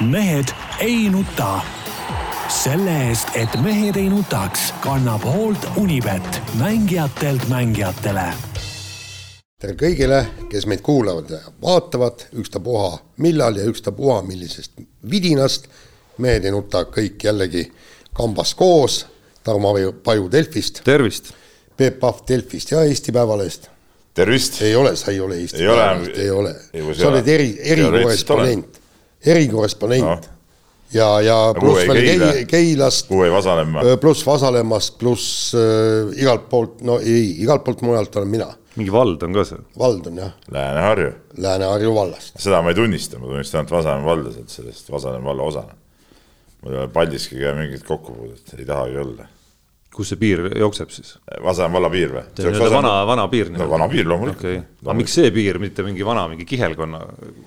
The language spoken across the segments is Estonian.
mehed ei nuta. selle eest, et mehed ei nutaks, kannab hoolt Unibet, mängijatelt mängijatele tere kõigile, kes meid kuulavad ja vaatavad, ükstapuha millal ja ükstapuha millisest vidinast. mehed ei nuta kõik jällegi kambas koos. Tarmo Paju Delfist. tervist. Peep Pahv Delfist ja Eesti Päevalehest. tervist. ei ole, sa ei ole Eesti ei Päevalehest, ei ole. sa oled eri, erikorrespondent, erikorrespondent no. ja, ja pluss veel Keila, Keilast. Vasalemma. pluss Vasalemmast, pluss äh, igalt poolt, no ei, igalt poolt mujalt olen mina mingi vald on ka seal? vald on jah. Lääne-Harju. Lääne-Harju vallast. seda ma ei tunnista, ma tunnistan ainult Vasalemma valda sealt sellest Vasalemma valla osana. mul ei ole Paldiskiga mingit kokkupuudet, ei tahagi olla. Kus see piir jookseb siis? Vasalemma valla piir või? vana, vana piir? no vana piir loomulikult okay.. aga miks see piir, mitte mingi vana, mingi kihelkonna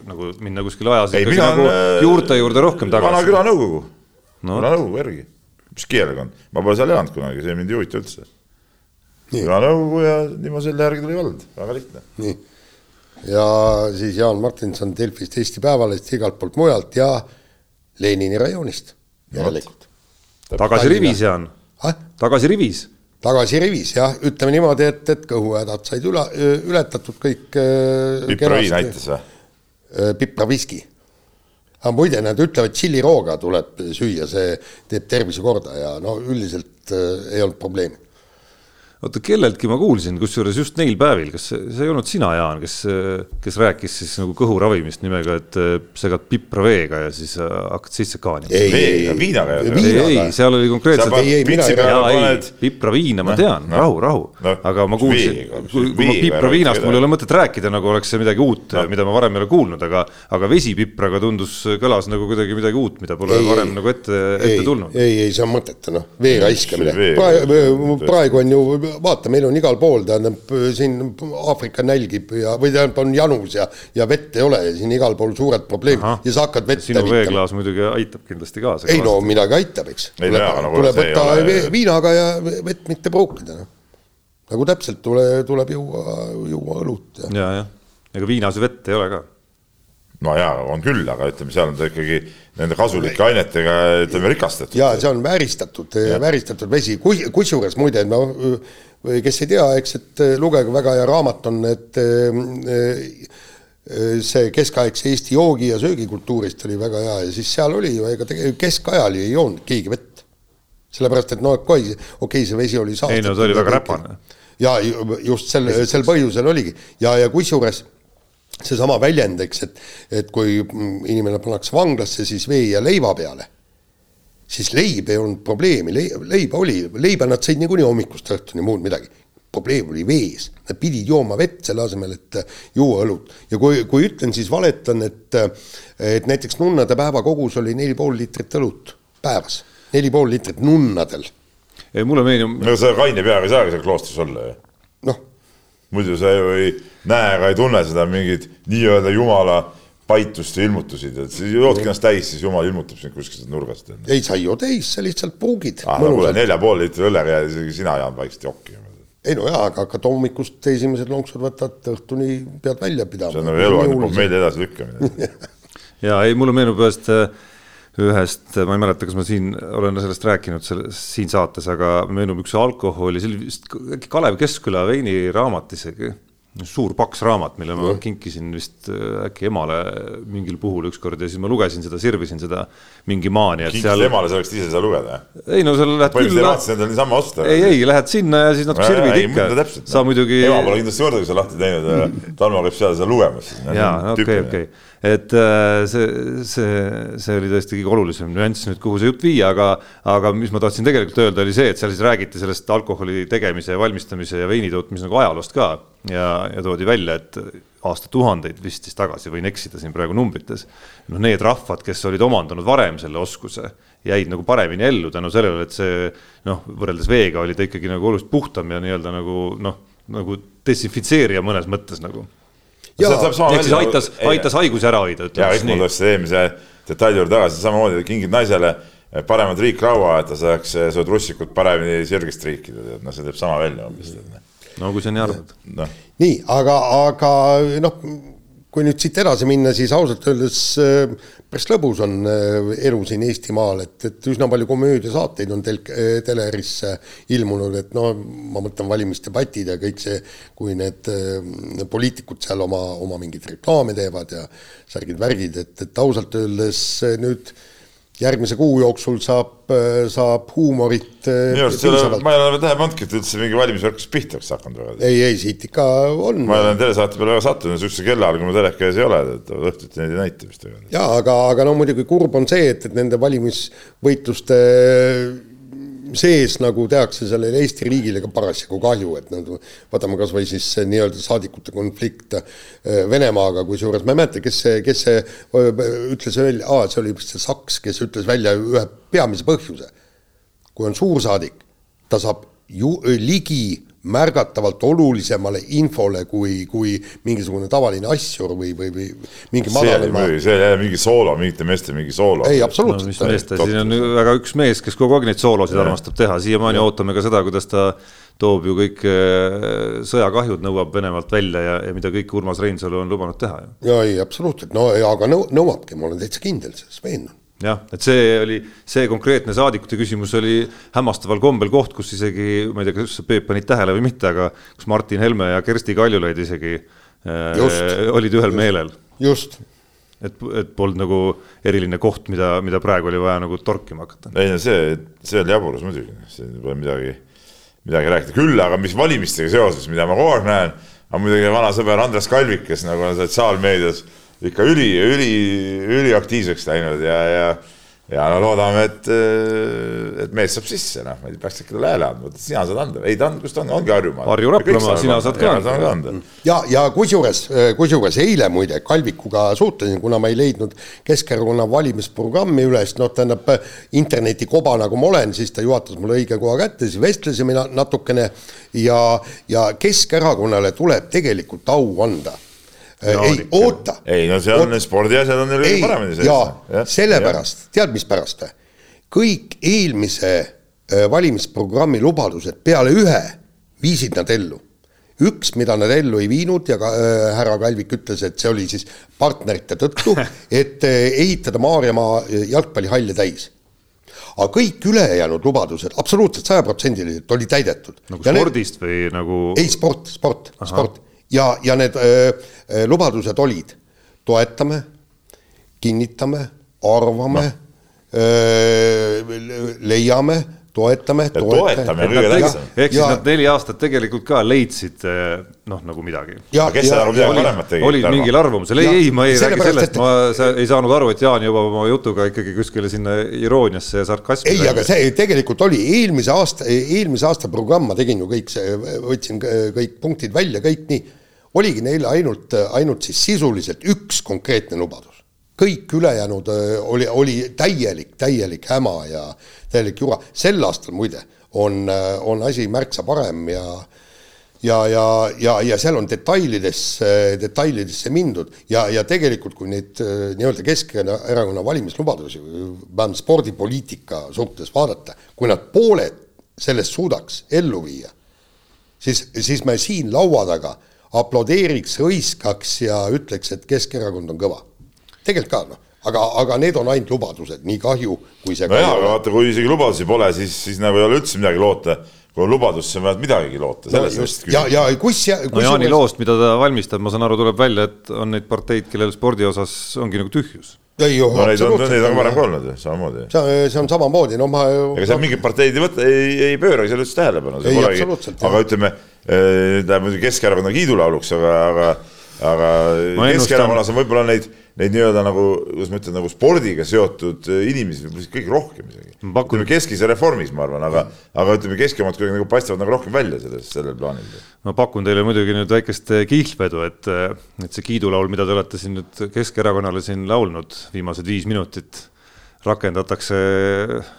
nagu minna kuskile ajas ei, ikkagi nagu äh, juurte juurde rohkem tagasi? vana külanõukogu no., külanõukogu järgi, mis kihelkond, ma pole seal elanud kunagi, see mind ei huvita üldse külanõukogu ja niimoodi selle järgi tuli vald, väga lihtne. nii, ja siis Jaan Martinson Delfist, Eesti Päevalehest, igalt poolt mujalt ja Lenini rajoonist järelikult. tagasi rivis, Jaan tagasi rivis tagasi rivis jah, ütleme niimoodi, et, et kõhuhädad said üle, ületatud kõik. Äh, pipraviin aitas või? Äh, pipraviski. aga muide, nad ütlevad tšillirooga tuleb süüa, see teeb tervise korda ja no üldiselt äh, ei olnud probleemi oota, kelleltki ma kuulsin, kusjuures just neil päevil, kas see, see ei olnud sina, Jaan, kes, kes rääkis siis nagu kõhuravimist nimega, et äh, segad pipra veega ja siis äh, hakkad sisse kaanima? veega, viinaga ei, ei, ei, seal oli konkreetselt. ei, ei, mina ei, ei, pipra viina ma tean no,, rahu, rahu no,, aga ma kuulsin, kui, kui ma pipra viinast, mul ei ole mõtet rääkida, nagu oleks see midagi uut no., mida ma varem ei ole kuulnud, aga, aga vesipipraga tundus, kõlas nagu kuidagi midagi uut, mida pole ei, varem nagu ette, ette tulnud. ei, ei, see on mõttetu, noh, vee raiskamine. praegu, praegu on ju vaata, meil on igal pool, tähendab siin Aafrika nälgib ja, või tähendab, on janus ja, ja vett ei ole ja siin igal pool suured probleemid ja sa hakkad vett sinu veeklaas muidugi aitab kindlasti kaasa. ei no midagi aitab, eks. tuleb, tuleb võtta ole... viinaga ja vett mitte pruukida, noh. nagu täpselt tule, tuleb juua, juua õlut ja. ja, jah, ega viinas vett ei ole ka no jaa, on küll, aga ütleme, seal on ta ikkagi nende kasulike ainetega ütleme rikastatud. ja see on vääristatud, vääristatud vesi, kusjuures muide, no või kes ei tea, eks, et äh, lugege, väga hea raamat on, et äh, äh, see keskaegse Eesti joogi- ja söögikultuurist oli väga hea ja siis seal oli ju, ega tegelikult keskajal ju ei joonud keegi vett. sellepärast, et noh, okei okay,, see vesi oli saastatud. ei no ta oli väga räpane. ja just sel, sel põhjusel oligi ja, ja kusjuures seesama väljend, eks, et, et kui inimene pannakse vanglasse, siis vee ja leiva peale siis leib ei olnud probleemi, leiba oli, leiba nad sõid niikuinii hommikust õhtuni, muud midagi. probleem oli vees, nad pidid jooma vett selle asemel, et äh, juua õlut. ja kui, kui ütlen, siis valetan, et, äh, et näiteks nunnade päevakogus oli neli pool liitrit õlut päevas, neli pool liitrit nunnadel. ei, mulle meenub. no sa kaine peaga ei saagi seal kloostris olla ju. noh. Muidu sa ju ei näe ega ei tunne seda mingit nii-öelda jumala paitust ja ilmutusid, et siis joodki ennast täis, siis jumal ilmutab sind kuskilt nurgast. ei, sa ei joo täis, sa lihtsalt pruugid ah,. kuule, nelja pool liitri õllega ja isegi sina, Jaan, vaikselt jokki. ei no jaa, aga hakkad hommikust esimesed lonksud võtad, õhtuni pead välja pidama. see on nagu elu pohmelli edasilükkamine ja ei, mulle meenub ühest, ühest, ma ei mäleta, kas ma siin olen sellest rääkinud selles, siin saates, aga meenub üks alkoholi, see oli vist Kalev Keskküla veiniraamat isegi suur paks raamat, mille ma kinkisin vist äh, äkki emale mingil puhul ükskord ja siis ma lugesin seda, sirvisin seda mingi maani. kinkisid seal... emale selleks, et ise seda lugeda? ei no seal lähed küll. põhimõtteliselt endale niisama osta. ei, ei lähed sinna ja siis natuke sirvid ikka. sa muidugi. ema pole kindlasti kordagi seda lahti teinud Tarmo käib seal seda lugemas. jaa, okei, okei et äh, see, see, see oli tõesti kõige olulisem nüanss nüüd, kuhu see jutt viia, aga, aga mis ma tahtsin tegelikult öelda, oli see, et seal siis räägiti sellest alkoholi tegemise, valmistamise ja veini tootmise nagu ajaloost ka ja, ja toodi välja, et aastatuhandeid vist siis tagasi, võin eksida siin praegu numbrites. noh, need rahvad, kes olid omandanud varem selle oskuse, jäid nagu paremini ellu tänu sellele, et see noh, võrreldes veega oli ta ikkagi nagu oluliselt puhtam ja nii-öelda nagu noh, nagu desinfitseerija mõnes mõttes nagu ehk siis aitas, aitas haigusi ära hoida. ja kõik mul läks eelmise detaili juurde tagasi, samamoodi kingid naisele paremat triikraua, et ta saaks seda russikut paremini sirgest triikida, tead, noh, see teeb sama välja umbes. no kui sa nii arvad nii, aga, aga noh, kui nüüd siit edasi minna, siis ausalt öeldes äh, päris lõbus on äh, elu siin Eestimaal, et, et üsna palju komöödiasaateid on tel-, äh, telerisse ilmunud, et no ma mõtlen valimisdebatid ja kõik see, kui need poliitikud seal oma, oma mingeid reklaame teevad ja särgid-värgid, et, et ausalt öeldes nüüd äh, järgmise kuu jooksul saab, saab huumorit äh, minu arust selle, ma ei ole veel tähele pannudki, et üldse mingi valimisvärk pihta oleks hakanud väga. ei, ei siit ikka on. ma olen telesaate peale väga sattunud, niisuguse kellajal, kui ma teleka ees ei ole, et õhtuti neid ei näita vist. jaa, aga, aga no muidugi kurb on see, et, et nende valimisvõitluste sees nagu tehakse sellele Eesti riigile ka parasjagu kahju, et nad, võtame kas või siis nii-öelda saadikute konflikt äh, Venemaaga, kusjuures ma ei mäleta, kes see, kes see äh, ütles välja, aa, see oli vist see Saks, kes ütles välja ühe peamise põhjuse. kui on suursaadik, ta saab ju ligi märgatavalt olulisemale infole kui, kui mingisugune tavaline asjur või, või, või mingi madalama. see ei ole mingi soolo, mingite meeste mingi soolo. ei, absoluutselt no,. mis meeste, siin on väga üks mees, kes kogu aeg neid soolosid armastab teha, siiamaani ootame ka seda, kuidas ta toob ju kõik äh, sõjakahjud, nõuab Venemaalt välja ja, ja mida kõik Urmas Reinsalu on lubanud teha. ja ei, absoluutselt, no aga nõu-, nõuabki, ma olen täitsa kindel selles, veendunud jah, et see oli, see konkreetne saadikute küsimus oli hämmastaval kombel koht, kus isegi, ma ei tea, kas Peep panid tähele või mitte, aga kus Martin Helme ja Kersti Kaljulaid isegi äh, olid ühel just, meelel. just. et, et polnud nagu eriline koht, mida, mida praegu oli vaja nagu torkima hakata. ei no see, see oli jaburus muidugi, siin pole midagi, midagi rääkida, küll aga mis valimistega seoses, mida ma kogu aeg näen, on muidugi vana sõber Andres Kalvik, kes nagu on sotsiaalmeedias ikka üli, üli, üliaktiivseks läinud ja, ja ja no loodame, et, et mees saab sisse, noh, ma ei tea, peaks äkki talle hääle andma, sina saad anda, ei ta on, kus ta on, ongi Harjumaal. Harju Raplamaa, sina saad ka anda. ja, ja kusjuures, kusjuures eile muide Kalvikuga suhtlesin, kuna ma ei leidnud Keskerakonna valimisprogrammi üles, noh, tähendab internetikoba nagu ma olen, siis ta juhatas mulle õige koha kätte, siis vestlesime natukene ja, ja Keskerakonnale tuleb tegelikult au anda no, ei, oota. ei no see on, spordiasjad on neil paremini sees. jaa, sellepärast, tead, mispärast või? kõik eelmise äh, valimisprogrammi lubadused peale ühe viisid nad ellu. üks, mida nad ellu ei viinud ja ka äh, härra Kalvik ütles, et see oli siis partnerite tõttu, et äh, ehitada Maarjamaa äh, jalgpallihalle täis aga kõik ülejäänud lubadused absoluutselt sajaprotsendiliselt oli täidetud. nagu ja spordist need... või nagu? ei, sport, sport, sport ja, ja need öö, lubadused olid, toetame, kinnitame, arvame no., leiame toetame, toetame. ehk siis nad neli aastat tegelikult ka leidsid noh, nagu midagi. kes seda midagi paremat tegi? olid mingil arvamusel, ei, ei, ma ei räägi sellest, ma ei saanud aru, et Jaan jõuab oma jutuga ikkagi kuskile sinna irooniasse ja sarkasmi. ei, aga see tegelikult oli eelmise aasta, eelmise aasta programm, ma tegin ju kõik see, võtsin kõik punktid välja, kõik nii oligi neil ainult, ainult siis sisuliselt üks konkreetne lubadus. kõik ülejäänud oli, oli täielik, täielik häma ja täielik jura. sel aastal muide on, on asi märksa parem ja ja, ja, ja, ja seal on detailidesse, detailidesse mindud ja, ja tegelikult, kui neid nii-öelda Keskerakonna valimislubadusi, vähemalt spordipoliitika suhtes vaadata, kui nad pooled sellest suudaks ellu viia, siis, siis me siin laua taga aplodeeriks, hõiskaks ja ütleks, et Keskerakond on kõva. tegelikult ka noh, aga, aga need on ainult lubadused, nii kahju, kui see nojah, aga vaata, kui isegi lubadusi pole, siis, siis nagu ei ole üldse midagi loota kui on lubadus, siis on vähemalt midagigi loota. No, ja, ja kus ja kus no Jaani loost, mida ta valmistab, ma saan aru, tuleb välja, et on neid parteid, kellel spordi osas ongi nagu tühjus. Ei noh, no neid on, neid on varem ka olnud ju, samamoodi. see, see on samamoodi, no ma ega seal mingid parteid ei võta, ei, ei pööragi selle üldse tähelepanu. aga ütleme läheb muidugi Keskerakonna kiidulauluks, aga, aga, aga Keskerakonnas on võib-olla neid, neid nii-öelda nagu, kuidas ma ütlen, nagu spordiga seotud inimesi võib-olla kõige rohkem isegi. ütleme keskis ja reformis, ma arvan, aga, aga ütleme, keskemad kuidagi nagu paistavad nagu rohkem välja selles, sellel plaanil. ma pakun teile muidugi nüüd väikest kihlvedu, et, et see kiidulaul, mida te olete siin nüüd Keskerakonnale siin laulnud viimased viis minutit rakendatakse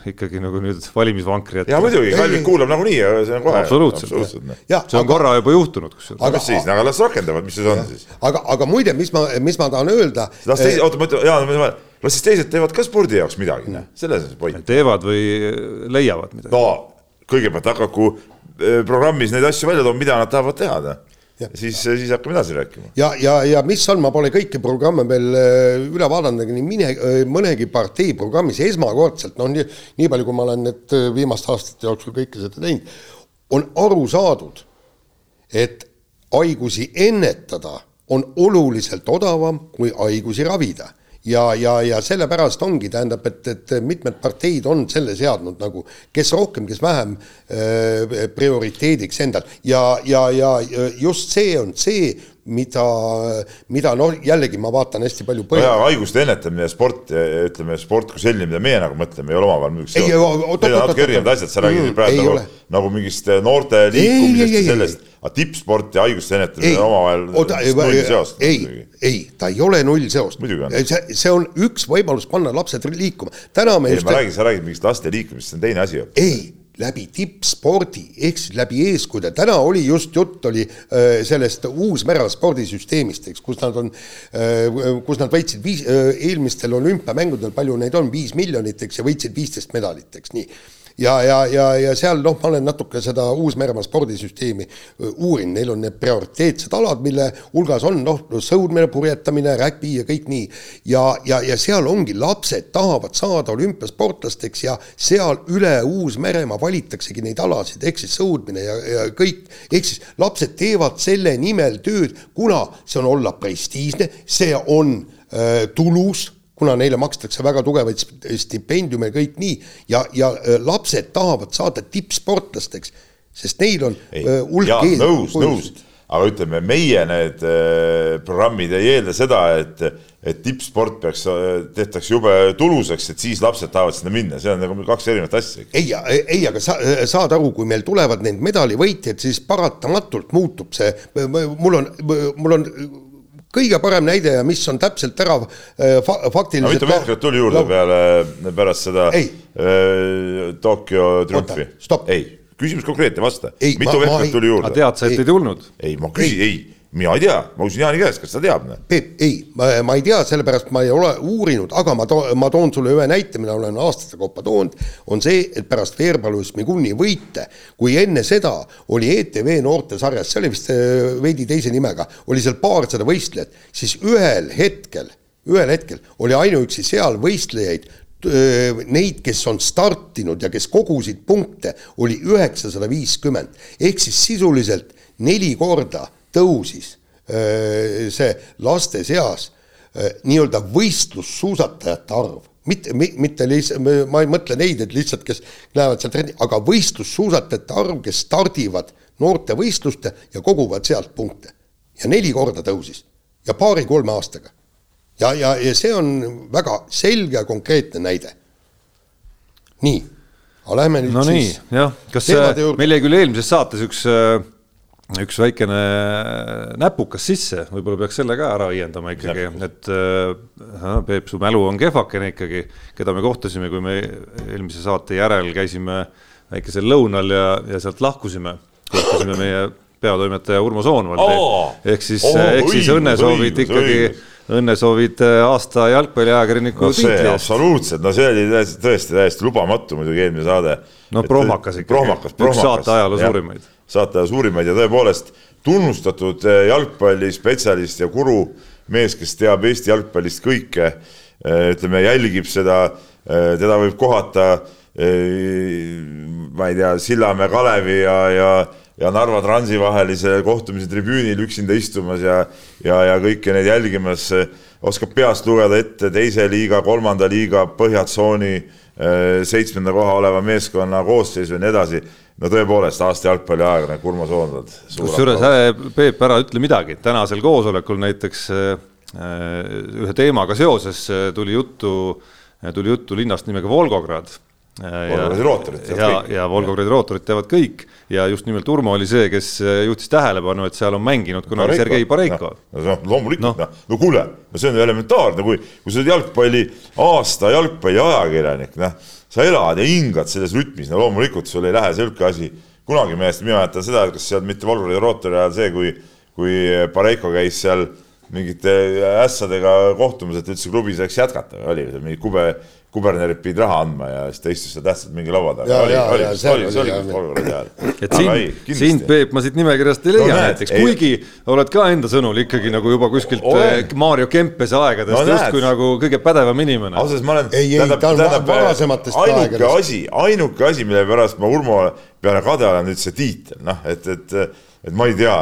ikkagi nagu nüüd valimisvankri ette. ja muidugi, Kalvik kuulab nagunii ja see on kohe. absoluutselt, absoluutselt., see on aga, korra juba juhtunud kusjuures. aga siis, aga las rakendavad, mis see on siis. aga, aga muide, mis ma, mis ma tahan öelda. las teised, oota, ma ütlen, Jaan, las siis teised teevad ka spordi jaoks midagi, noh, selles on see point. teevad või leiavad midagi. no kõigepealt hakaku eh, programmis neid asju välja tooma, mida nad tahavad teha, noh siis, siis hakkame edasi rääkima. ja, ja, ja mis on, ma pole kõiki programme veel äh, üle vaadanud, aga nii mine, äh, mõnegi partei programmis esmakordselt, noh, nii, nii palju, kui ma olen need äh, viimaste aastate jooksul kõike seda teinud, on aru saadud, et haigusi ennetada on oluliselt odavam kui haigusi ravida ja, ja, ja sellepärast ongi, tähendab, et, et mitmed parteid on selle seadnud nagu, kes rohkem, kes vähem äh, prioriteediks endal. Ja, ja, ja just see on see, mida, mida noh, jällegi ma vaatan hästi palju põhja- no. haiguste ennetamine ja sport, ütleme sport kui selline, mida meie nagu mõtleme, ei ole omavahel muidugi seotud. Need on natuke erinevad asjad, sa räägid mm, praegu nagu, nagu mingist noorte liikumisest ja sellest, aga tippsport ja haiguste ennetamine on omavahel null seost. ei, ei, ta ei ole null seost. see, see on üks võimalus panna lapsed liikuma. täna me ei, just. ma räägin, sa räägid mingist laste liikumisest, see on teine asi. ei läbi tippspordi ehk siis läbi eeskujude, täna oli just jutt oli äh, sellest Uus-Mere spordisüsteemist, eks, kus nad on, äh, kus nad võitsid viis, äh, eelmistel olümpiamängudel, palju neid on, viis miljonit, eks, ja võitsid viisteist medalit, eks nii ja, ja, ja, ja seal noh, ma olen natuke seda Uus-Meremaa spordisüsteemi uurinud, neil on need prioriteetsed alad, mille hulgas on noh, sõudmine, purjetamine, räkpi ja kõik nii. ja, ja, ja seal ongi, lapsed tahavad saada olümpiasportlasteks ja seal üle Uus-Meremaa valitaksegi neid alasid, ehk siis sõudmine ja, ja kõik, ehk siis lapsed teevad selle nimel tööd, kuna see on olla prestiižne, see on äh, tulus kuna neile makstakse väga tugevaid stipendiume ja kõik nii, ja, ja äh, lapsed tahavad saada tippsportlasteks, sest neil on äh, hulk ees. nõus, nõus, aga ütleme, meie need äh, programmid ei eelda seda, et, et tippsport peaks, tehtakse jube tulusaks, et siis lapsed tahavad sinna minna, see on nagu kaks erinevat asja. ei, ei, aga sa saad aru, kui meil tulevad need medalivõitjad, siis paratamatult muutub see, mul on, mul on kõige parem näide ja mis on täpselt ära äh, fa faktiliselt. mitu meeskond tuli juurde peale, pärast seda ei. äh, Tokyo triumfi? ei, küsimus konkreetne, vasta. mitu meeskond tuli juurde? tead sa, et ei tulnud? ei, ma küsin, ei mina ei tea, ma küsin Jaani käest, kas ta teab? Peep, ei, ma ei tea, sellepärast ma ei ole uurinud, aga ma toon, ma toon sulle ühe näite, mida olen aastate kaupa toonud, on see, et pärast Veerpalus Miguni võite, kui enne seda oli ETV noortesarjas, see oli vist äh, veidi teise nimega, oli seal paarsada võistlejat, siis ühel hetkel, ühel hetkel oli ainuüksi seal võistlejaid äh, neid, kes on startinud ja kes kogusid punkte, oli üheksasada viiskümmend. ehk siis sisuliselt neli korda tõusis see laste seas nii-öelda võistlussuusatajate arv, mitte, mitte lihtsalt, ma ei mõtle neid, et lihtsalt, kes lähevad sealt trenni, aga võistlussuusatajate arv, kes stardivad noortevõistluste ja koguvad sealt punkte. ja neli korda tõusis ja paari-kolme aastaga. ja, ja, ja see on väga selge ja konkreetne näide. nii, aga lähme nüüd no siis. jah, kas meil jäi küll eelmises saates üks äh üks väikene näpukas sisse, võib-olla peaks selle ka ära õiendama ikkagi, et äh, Peep, su mälu on kehvakene ikkagi, keda me kohtasime, kui me eelmise saate järel käisime väikesel lõunal ja, ja sealt lahkusime, kohtasime meie peatoimetaja Urmo Soonvaldi oh, ehk siis oh,, ehk siis õnnesoovid ikkagi õigus. õnnesoovid äh, aasta jalgpalliajakirjaniku no, tiitli eest. absoluutselt, no see oli tõesti, tõesti täiesti lubamatu muidugi eelmine saade. no prohmakas ikkagi, üks saate ajaloo suurimaid saate suurimaid ja tõepoolest tunnustatud eh, jalgpallispetsialist ja guru, mees, kes teab Eesti jalgpallist kõike, eh, ütleme, jälgib seda, eh, teda võib kohata ma ei tea, Sillamäe Kalevi ja, ja ja Narva Transi vahelise kohtumise tribüünil üksinda istumas ja, ja, ja kõike neid jälgimas, oskab peast lugeda ette teise liiga, kolmanda liiga, põhjatsooni seitsmenda koha oleva meeskonna koosseisu ja nii edasi no tõepoolest, aasta jalgpalliajakirjanik Urmo Soonvald. kusjuures Peep, ära ütle midagi, tänasel koosolekul näiteks äh, ühe teemaga seoses äh, tuli juttu, tuli juttu linnast nimega Volgograd. Äh, Volgogradi rootorid teavad ja, kõik. ja Volgogradi rootorid teavad kõik ja just nimelt Urmo oli see, kes juhtis tähelepanu, et seal on mänginud kunagi Sergei Pareiko. no loomulikult no., noh, no kuule, no see on elementaarne, kui, kui sa oled jalgpalli, aasta jalgpalliajakirjanik, noh sa elad ja hingad selles rütmis, no loomulikult sul ei lähe sihuke asi. Kunagi meelest, mina mäletan seda, kas seal mitte Valguri rootori ajal see, kui, kui Pareiko käis seal mingite ässadega kohtumas, et üldse klubis võiks jätkata, oli seal mingi kube, kubernerid pidid raha andma ja siis ta istus seal tähtsalt mingi laua taga. Oli, oli, oli, see oli, oluline teada. et sind, sind, Peep, ma siit nimekirjast ei leia No näiteks, ei- kuigi oled ka enda sõnul ikkagi nagu juba kuskilt Olen. eh, Mario Kempese aegadest No justkui nagu kõige pädevam inimene. ausalt öeldes ma olen. Ei, ei, ta on va- varasematest ainuke aegadest. asi, ainuke asi, mille pärast ma Urmo peale kade olen, nüüd see tiitel, noh, et, et, et ma ei tea,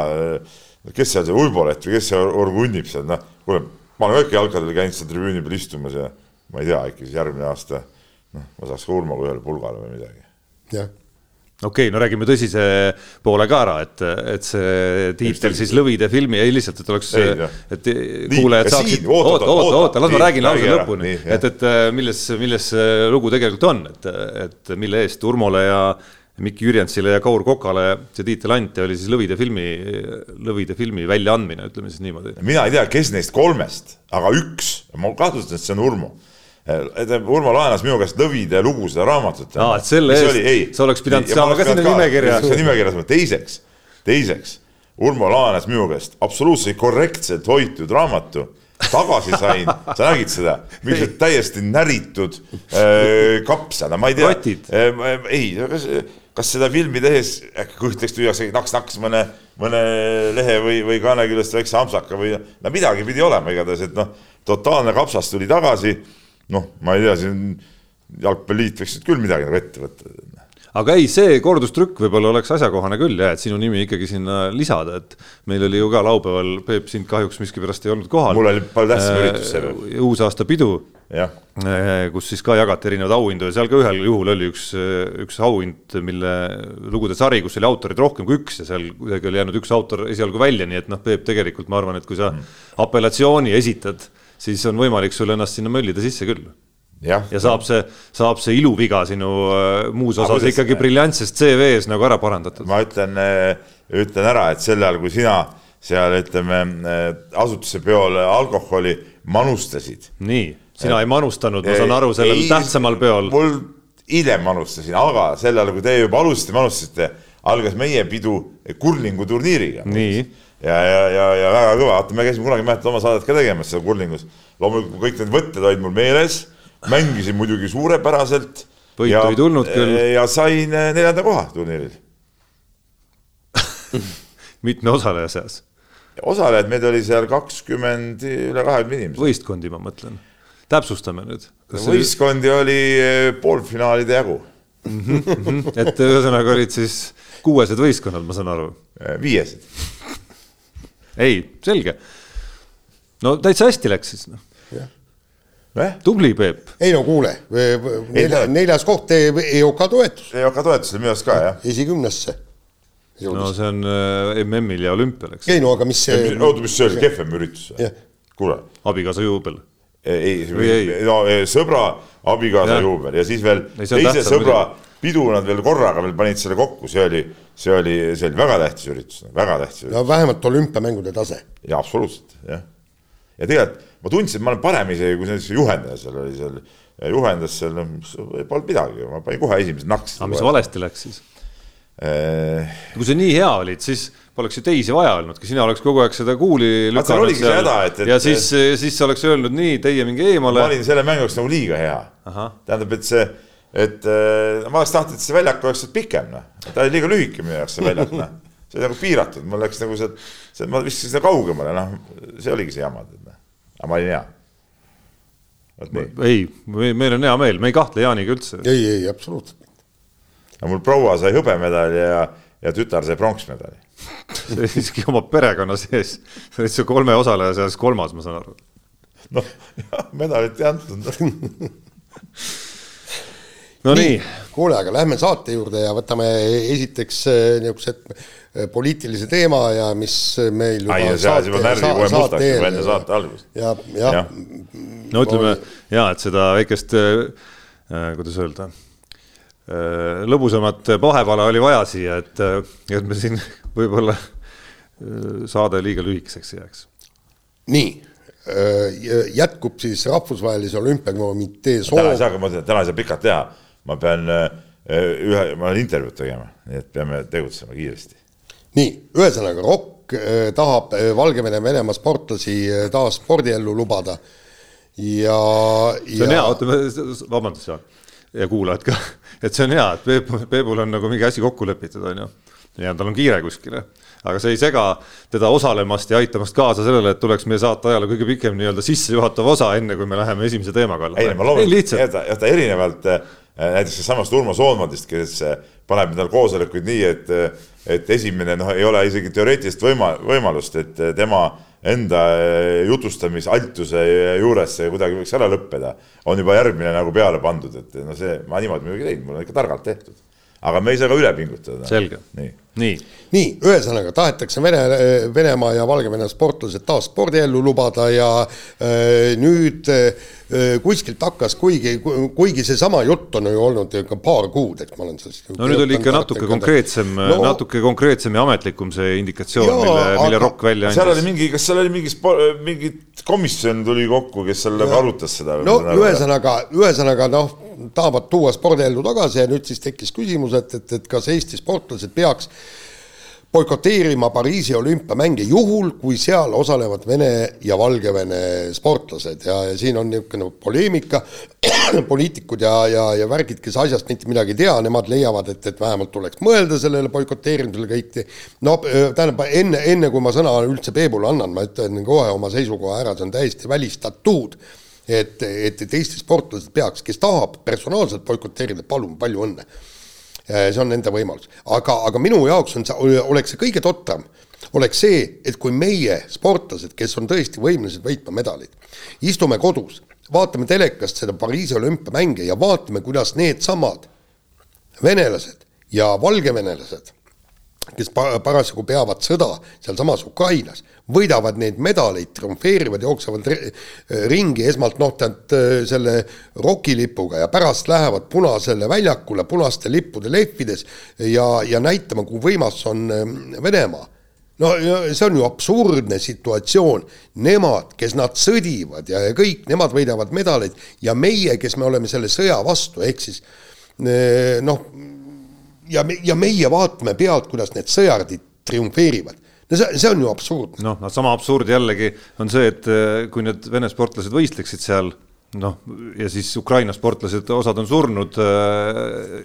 kes seal see Uibolet või kes see orgunnib seal, noh, kuule, ma olen ka ikka jalkadel käinud seal tribüüni peal istumas ja ma ei tea, äkki siis järgmine aasta, noh, ma saaks ka Urmoga ühele pulgale või midagi. jah, okei okay,, no räägime tõsise poole ka ära, et, et see tiitel siis Lõvide filmi, ei lihtsalt, et oleks et kuulajad ja saaksid, oota, oota, oota, oota, las ma räägin lause lõpuni et, et äh, milles, milles see lugu tegelikult on, et, et mille eest Urmole ja Mikk Jürjensile ja Kaur Kokale see tiitel anti, oli siis Lõvide filmi, Lõvide filmi väljaandmine, ütleme siis niimoodi. mina ei tea, kes neist kolmest, aga üks, ma kahtlustan, et see on Urmo. Et Urmo laenas minu käest Lõvide lugu seda raamatut. Aa, et selle eest sa oleks pidanud saama ka sinna nimekirja. nimekirjas, teiseks, teiseks, Urmo laenas minu käest absoluutselt korrektselt hoitud raamatu tagasi sain, sa nägid seda, mingisugused täiesti näritud äh, kapsad, ma ei tea Rotid.. ei, kas, kas seda filmi tehes äkki kõht läks tühjaks, naks-naks mõne, mõne lehe või, või kaane küljest väikse ampsaka või no midagi pidi olema igatahes, et noh, totaalne kapsas tuli tagasi. noh, ma ei tea, siin jalgpalliliit võiks nüüd küll midagi nagu ette võtta. aga ei, see kordustrükk võib-olla oleks asjakohane küll jah, et sinu nimi ikkagi sinna lisada, et meil oli ju ka laupäeval, Peep, sind kahjuks miskipärast ei olnud kohal. mul oli palju tähtsam üritus see päev. uusaasta pidu, jah, kus siis ka jagati erinevaid auhindu ja seal ka ühel juhul oli üks, üks auhind, mille lugude sari, kus oli autoreid rohkem kui üks ja seal kuidagi oli jäänud üks autor esialgu välja, nii et noh, Peep, tegelikult ma arvan, et kui sa apellatsiooni esitad, siis on võimalik sul ennast sinna möllida sisse küll ja saab see, saab see iluviga sinu äh, muus osas kuidas- ikkagi briljantsest CV-s nagu ära parandatud. ma ütlen, ütlen ära, et sel ajal, kui sina seal ütleme asutuse peol alkoholi manustasid. nii, sina ei manustanud, ma saan aru, sellel tähtsamal peol. mul hiljem manustasin, aga sel ajal, kui te juba alustasite, manustasite, algas meie pidu kurlingu turniiriga. Nii. ja, ja, ja, ja väga kõva, vaata, me käisime kunagi, mäletad oma saadet ka tegemas seal kurlingus. loomulikult kõik need võtted olid mul meeles, mängisin muidugi suurepäraselt. Võitu ei tulnud küll. ja sain eh, neljanda koha turniiril. mitme osaleja seas, osalejaid meid oli seal kakskümmend, üle kahekümne inimese. võistkondi ma mõtlen. täpsustame nüüd. võistkondi oli eh, poolfinaalide jagu, et ühesõnaga olid siis kuuesed võistkonnad, ma saan aru. eh, viiesed. ei, selge. no täitsa hästi läks siis, noh. jah, tubli, Peep. ei no kuule, nelja, neljas koht EOK toetus EOK toetus oli minu arust ka jah. esikümnesse no jõudis. see on äh, MM-il ja olümpial, eks. ei no aga mis see oota, mis see oli, kehvem üritus Jah.? kuule, abikaasa juubel. ei, Või ei? no eh, sõbra abikaasa Jah. juubel ja siis veel Ei, teise sõbra pidu nad veel korraga veel panid selle kokku, see oli, see oli, see oli väga tähtis üritus, väga tähtis üritus no vähemalt olümpiamängude tase. ja absoluutselt jah. ja tegelikult ma tundsin, et ma olen parem isegi kui see juhendaja seal oli seal, juhendas seal, noh, polnud midagi, ma panin kohe esimese naksti. aga mis valesti läks siis? Eh, kui sa nii hea olid, siis poleks ju teisi vaja olnudki, sina oleks kogu aeg seda kuuli Vaat seal häda, et- et- ja siis, siis sa oleks öelnud nii, teie minge ma eemale. olin selle mängu jaoks nagu liiga hea tähendab, et see, et eh, ma oleks tahtnud, et see väljak oleks pikem, noh. ta oli liiga lühike minu jaoks, see väljak, noh. see oli nagu piiratud, mul läks nagu sealt, see, ma viskasin seda kaugemale, noh, see oligi see jama, tead, noh. aga ma olin hea. vot nii. ei, meil on hea meel, me ei kahtle Jaaniga üldse. ei, ei absoluutselt. aga mul proua sai hõbemedali ja, ja tütar sai pronksmedali. see oli isegi oma perekonna sees, sa olid su kolme osaleja seas kolmas, ma saan aru. noh, jah, medalit ei antud. no nii, nii., kuule, aga lähme saate juurde ja võtame esiteks eh, niisugused eh, poliitilise teema ja mis meil juba ai, ja ajas juba närvi kohe mustaks juba enne saate algust. ja, jah Jah. no ütleme ja et seda väikest äh,, kuidas öelda äh,, lõbusamat pahepala oli vaja siia, et, et me siin võib-olla äh, saade liiga lühikeseks jääks. nii, jätkub siis Rahvusvahelise Olümpiakomitee täna ei soov, saa, ma ütlen, täna ei saa pikalt teha, ma pean äh, ühe, ma olen intervjuud tegema, nii et peame tegutsema kiiresti. nii, ühesõnaga Rock Rokk äh, tahab äh, Valgevene, Venemaa sportlasi taas spordiellu lubada ja. see on ja... hea, oota, vabandust, Jaan ja kuulajad ka, et see on hea, et Peep, Peepul on nagu mingi asi kokku lepitud, on ju. ja tal on kiire kuskile, aga see ei sega teda osalemast ja aitamast kaasa sellele, et tuleks meie saate ajale kõige pikem nii-öelda sissejuhatav osa, enne kui me läheme esimese teema kallale. ei, ma loomulikult, ja ta erinevalt näiteks samast Urmo Soonvaldist, kes paneb endal koosolekuid nii, et, et esimene noh, ei ole isegi teoreetilist võima-, võimalust, et tema enda jutustamisaltuse juures see kuidagi võiks ära lõppeda, on juba järgmine nagu peale pandud, et no see, ma niimoodi muidugi ei teinud, mul on ikka targalt tehtud. aga me ei saa ka üle pingutada. selge, nii, nii., nii, ühesõnaga tahetakse Vene, Venemaa ja Valgevene sportlased taas spordiellu lubada ja äh, nüüd äh, kuskilt hakkas, kuigi, kuigi seesama jutt on ju olnud ka paar kuud, eks ma olen sellest no nüüd oli ikka natuke konkreetsem no,, natuke konkreetsem ja ametlikum see indikatsioon, mille, mille Rokk välja andis. seal oli mingi, kas seal oli mingi, mingi komisjon tuli kokku, kes seal nagu arutas seda? no ühesõnaga, ühesõnaga noh, tahavad tuua spordiellu tagasi ja nüüd siis tekkis küsimus, et, et, et kas Eesti sportlased peaks boikoteerima Pariisi olümpiamänge juhul, kui seal osalevad Vene ja Valgevene sportlased. Ja, ja siin on niisugune poleemika, poliitikud ja, ja, ja värgid, kes asjast mitte midagi ei tea, nemad leiavad, et, et vähemalt tuleks mõelda sellele boikoteerimisele kõik. no tähendab, enne, enne kui ma sõna üldse Peebule annan, ma ütlen kohe oma seisukoha ära, see on täiesti välistatud et, et, et Eesti sportlased peaks, kes tahab personaalselt boikoteerida, palun, palju õnne. Äh, see on nende võimalus, aga, aga minu jaoks on see, oleks see kõige totram, oleks see, et kui meie sportlased, kes on tõesti võimelised võitma medaleid, istume kodus, vaatame telekast seda Pariisi olümpiamänge ja vaatame, kuidas needsamad venelased ja valgevenelased kes parasjagu peavad sõda sealsamas Ukrainas, võidavad neid medaleid, triumfeerivad, jooksevad ringi esmalt noh, tead selle rokilipuga ja pärast lähevad Punasele väljakule punaste lippude lehvides ja, ja näitama, kui võimas on ähm, Venemaa. no see on ju absurdne situatsioon, nemad, kes nad sõdivad ja, ja kõik, nemad võidavad medaleid ja meie, kes me oleme selle sõja vastu, ehk siis äh, noh ja ja meie vaatame pealt, kuidas need sõjardid triumfeerivad no see, see on ju absurdne. noh, no sama absurd jällegi on see, et eh, kui need Vene sportlased võistleksid seal noh, ja siis Ukraina sportlased, osad on surnud äh,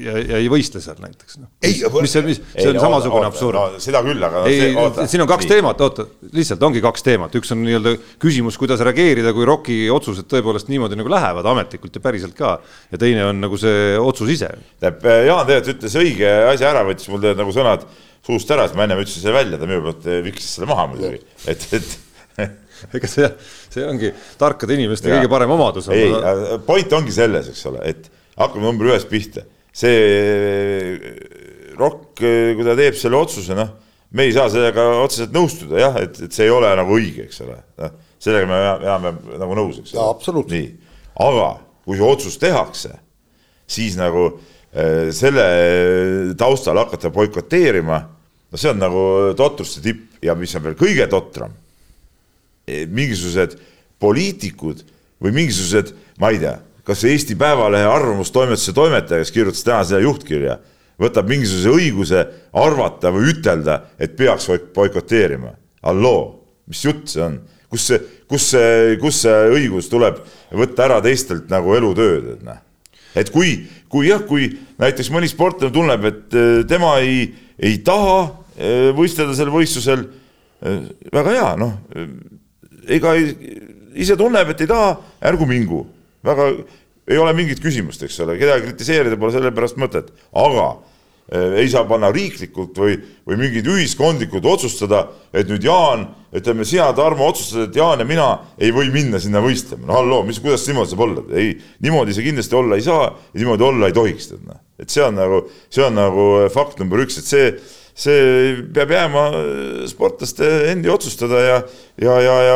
ja, ja ei võistle seal näiteks no.. mis, mis see, mis see on ei, samasugune oota, absurd no,. seda küll, aga ei, see, siin on kaks nii. teemat, oota, lihtsalt ongi kaks teemat, üks on nii-öelda küsimus, kuidas reageerida, kui ROK-i otsused tõepoolest niimoodi nagu lähevad ametlikult ja päriselt ka. ja teine on nagu see otsus ise. tähendab, Jaan tegelikult ütles õige asja ära, võttis mul tegelikult nagu sõnad suust ära, siis ma ennem ütlesin selle välja, ta minu pealt viksis selle maha muidugi, et, et ega see, see ongi tarkade inimeste ja. kõige parem omadus. ei point ongi selles, eks ole, et hakkame number ühest pihta. See Rock, kui ta teeb selle otsuse, noh, me ei saa sellega otseselt nõustuda jah, et, et see ei ole nagu õige, eks ole, noh, sellega me peame nagu nõus, eks ole. nii, aga kui see otsus tehakse, siis nagu äh, selle taustal hakata boikoteerima, no see on nagu totruste tipp ja mis on veel kõige totram mingisugused poliitikud või mingisugused, ma ei tea, kas Eesti Päevalehe arvamustoimetuse toimetaja, kes kirjutas täna seda juhtkirja, võtab mingisuguse õiguse arvata või ütelda, et peaks boikoteerima. halloo, mis jutt see on? kus see, kus see, kus see õigus tuleb võtta ära teistelt nagu elutööd, et noh. et kui, kui jah, kui näiteks mõni sportlane tunneb, et äh, tema ei, ei taha äh, võistelda sel võistlusel, äh, väga hea, noh ega ise tunneb, et ei taha, ärgu mingu. Väga, ei ole mingit küsimust, eks ole, kedagi kritiseerida pole selle pärast mõtet, aga eh, ei saa panna riiklikult või, või mingid ühiskondlikud otsustada, et nüüd Jaan, ütleme, sina, Tarmo, otsustad, et Jaan ja mina ei või minna sinna võistlema. no halloo, mis, kuidas niimoodi saab olla? ei, niimoodi see kindlasti olla ei saa ja niimoodi olla ei tohiks, tead noh. et see on nagu, see on nagu fakt number üks, et see see peab jääma sportlaste endi otsustada ja, ja, ja, ja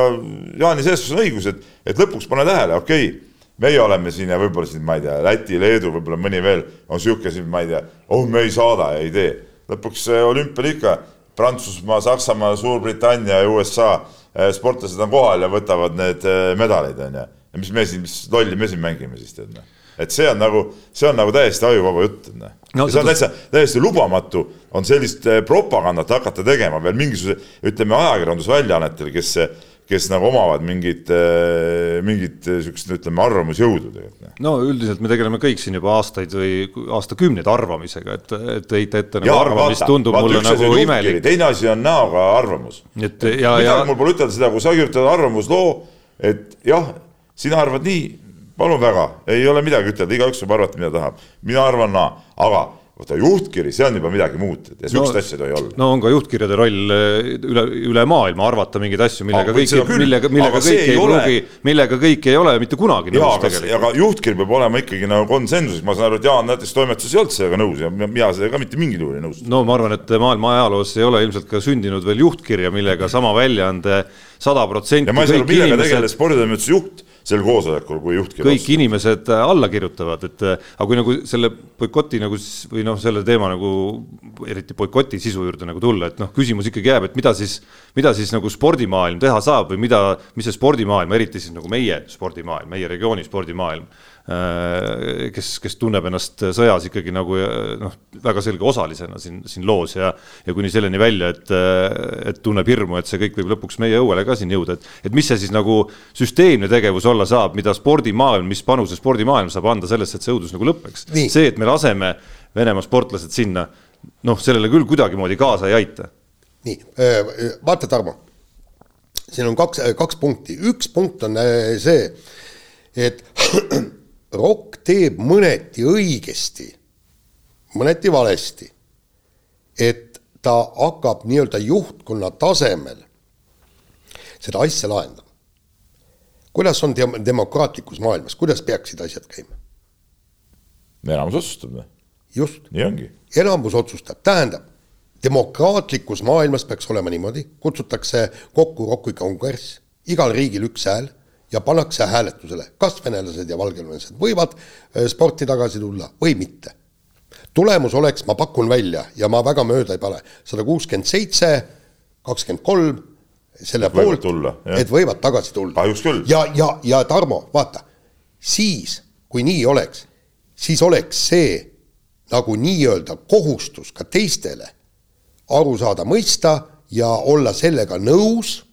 Jaani selles suhtes on õigus, et, et lõpuks pane tähele, okei okay,, meie oleme siin ja võib-olla siin, ma ei tea, Läti, Leedu, võib-olla mõni veel on sihuke siin, ma ei tea, oh, me ei saada ja ei tee. lõpuks olümpial ikka Prantsusmaa, Saksamaa, Suurbritannia ja USA eh, sportlased on kohal ja võtavad need eh, medalid, on ju. mis me siin, mis lolli me siin mängime siis tead noh. et see on nagu, see on nagu täiesti ajuvaba jutt, noh no,. see on täitsa, täiesti lubamatu, on sellist eh, propagandat hakata tegema veel mingisuguse, ütleme ajakirjandusväljaannetel, kes kes nagu omavad mingit, äh, mingit äh, sihukest, ütleme, arvamusjõudu tegelikult. Noh. no üldiselt me tegeleme kõik siin juba aastaid või aastakümneid arvamisega, et, et heita ette nagu arvamist vaata, tundub vaata, mulle nagu imelik. teine asi on näoga arvamus. et ja, ja. mul pole ütelda seda, kui sa kirjutad arvamusloo, et jah, sina arvad nii, palun väga, ei ole midagi ütelda, igaüks võib arvata, mida tahab. mina arvan naa, aga vaata juhtkiri, see on juba midagi muud ja sihukest no, asja ei tohi olla. no on ka juhtkirjade roll eh, üle, üle maailma arvata mingeid asju, millega kõik, millega, millega kõik ei pruugi, millega kõik ei ole mitte kunagi nõus tegelikult. aga juhtkiri peab olema ikkagi nagu konsensus, ma saan aru, et Jaan näiteks toimetuses ei olnud sellega nõus ja mina sellega ka mitte mingil juhul ei nõustu. no ma arvan, et maailma ajaloos ei ole ilmselt ka sündinud veel juhtkirja, millega sama väljaande sada protsenti. ja ma ei saa aru, millega tegeles sporditoimetuse juht sel koosolekul, kui juht kõik vastu. inimesed äh, alla kirjutavad, et äh, aga kui nagu selle boikoti nagu või noh, selle teema nagu eriti boikoti sisu juurde nagu tulla, et noh, küsimus ikkagi jääb, et mida siis, mida siis nagu spordimaailm teha saab või mida, mis see spordimaailm, eriti siis nagu meie spordimaailm, meie regiooni spordimaailm kes, kes tunneb ennast sõjas ikkagi nagu noh, väga selge osalisena siin, siin loos ja, ja kuni selleni välja, et, et tunneb hirmu, et see kõik võib lõpuks meie õuele ka siin jõuda, et, et mis see siis nagu süsteemne tegevus olla saab, mida spordimaailm, mis panuse spordimaailm saab anda sellesse, et see õudus nagu lõpeks. see, et me laseme Venemaa sportlased sinna, noh, sellele küll kuidagimoodi kaasa ei aita. nii, äh, vaata, Tarmo, siin on kaks, kaks punkti, üks punkt on äh, see, et Rock teeb mõneti õigesti, mõneti valesti, et ta hakkab nii-öelda juhtkonna tasemel seda asja lahendama. kuidas on dem-, demokraatlikus maailmas, kuidas peaksid asjad käima? enamus otsustab või? just. nii ongi. enamus otsustab, tähendab, demokraatlikus maailmas peaks olema niimoodi, kutsutakse kokku Rocki kongress, igal riigil üks hääl ja pannakse hääletusele, kas venelased ja valgevenelased võivad äh, sporti tagasi tulla või mitte. tulemus oleks, ma pakun välja ja ma väga mööda ei pane, sada kuuskümmend seitse, kakskümmend kolm, selle poolt, et võivad tagasi tulla. küll. ja, ja, ja Tarmo, vaata, siis, kui nii oleks, siis oleks see nagu nii-öelda kohustus ka teistele aru saada, mõista ja olla sellega nõus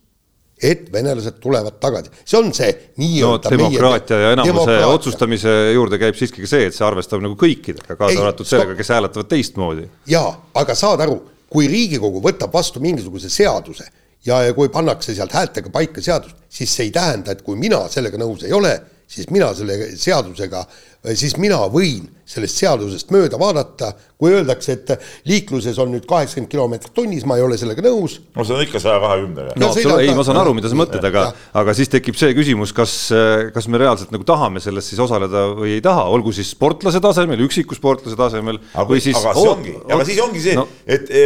et venelased tulevad tagasi, see on see nii-öelda no, demokraatia ja enamuse demokraatia. otsustamise juurde käib siiski ka see, et see arvestab nagu kõikidega, kaasa arvatud sellega, kes hääletavad teistmoodi. jaa, aga saad aru, kui Riigikogu võtab vastu mingisuguse seaduse ja, ja kui pannakse sealt häältega paika seadus, siis see ei tähenda, et kui mina sellega nõus ei ole, siis mina selle seadusega, siis mina võin sellest seadusest mööda vaadata, kui öeldakse, et liikluses on nüüd kaheksakümmend kilomeetrit tunnis, ma ei ole sellega nõus. no see on ikka saja kahekümnega. no ei, ma saan aru, mida sa mõtled, aga, aga siis tekib see küsimus, kas, kas me reaalselt nagu tahame selles siis osaleda või ei taha, olgu siis sportlase tasemel, üksiku sportlase tasemel aga, või siis. aga, oot, ongi, aga siis ongi see no,, et e,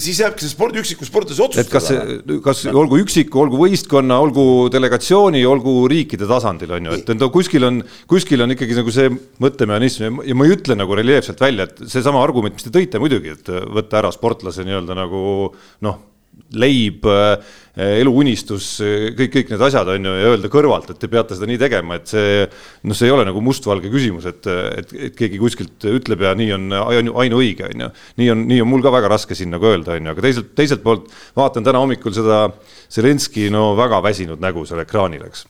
siis jääbki see spordi, üksiku sportlase otsustada. et kas, kas olgu üksiku, olgu võistkonna, olgu delegatsiooni, olgu riikide tasandil on ju, et, et kuskil on, kuskil on ikkagi nagu see mõttemehhanism ja ma ei ütle nagu reljeefselt välja, et seesama argument, mis te tõite muidugi, et võtta ära sportlase nii-öelda nagu noh, leib, eluunistus, kõik, kõik need asjad on ju, ja öelda kõrvalt, et te peate seda nii tegema, et see noh, see ei ole nagu mustvalge küsimus, et, et, et keegi kuskilt ütleb ja nii on ainu, ainuõige, on ju. nii on, nii on mul ka väga raske siin nagu öelda, on ju, aga teiselt, teiselt poolt vaatan täna hommikul seda Zelenskõi no väga väsinud nägu seal ekraanil, eks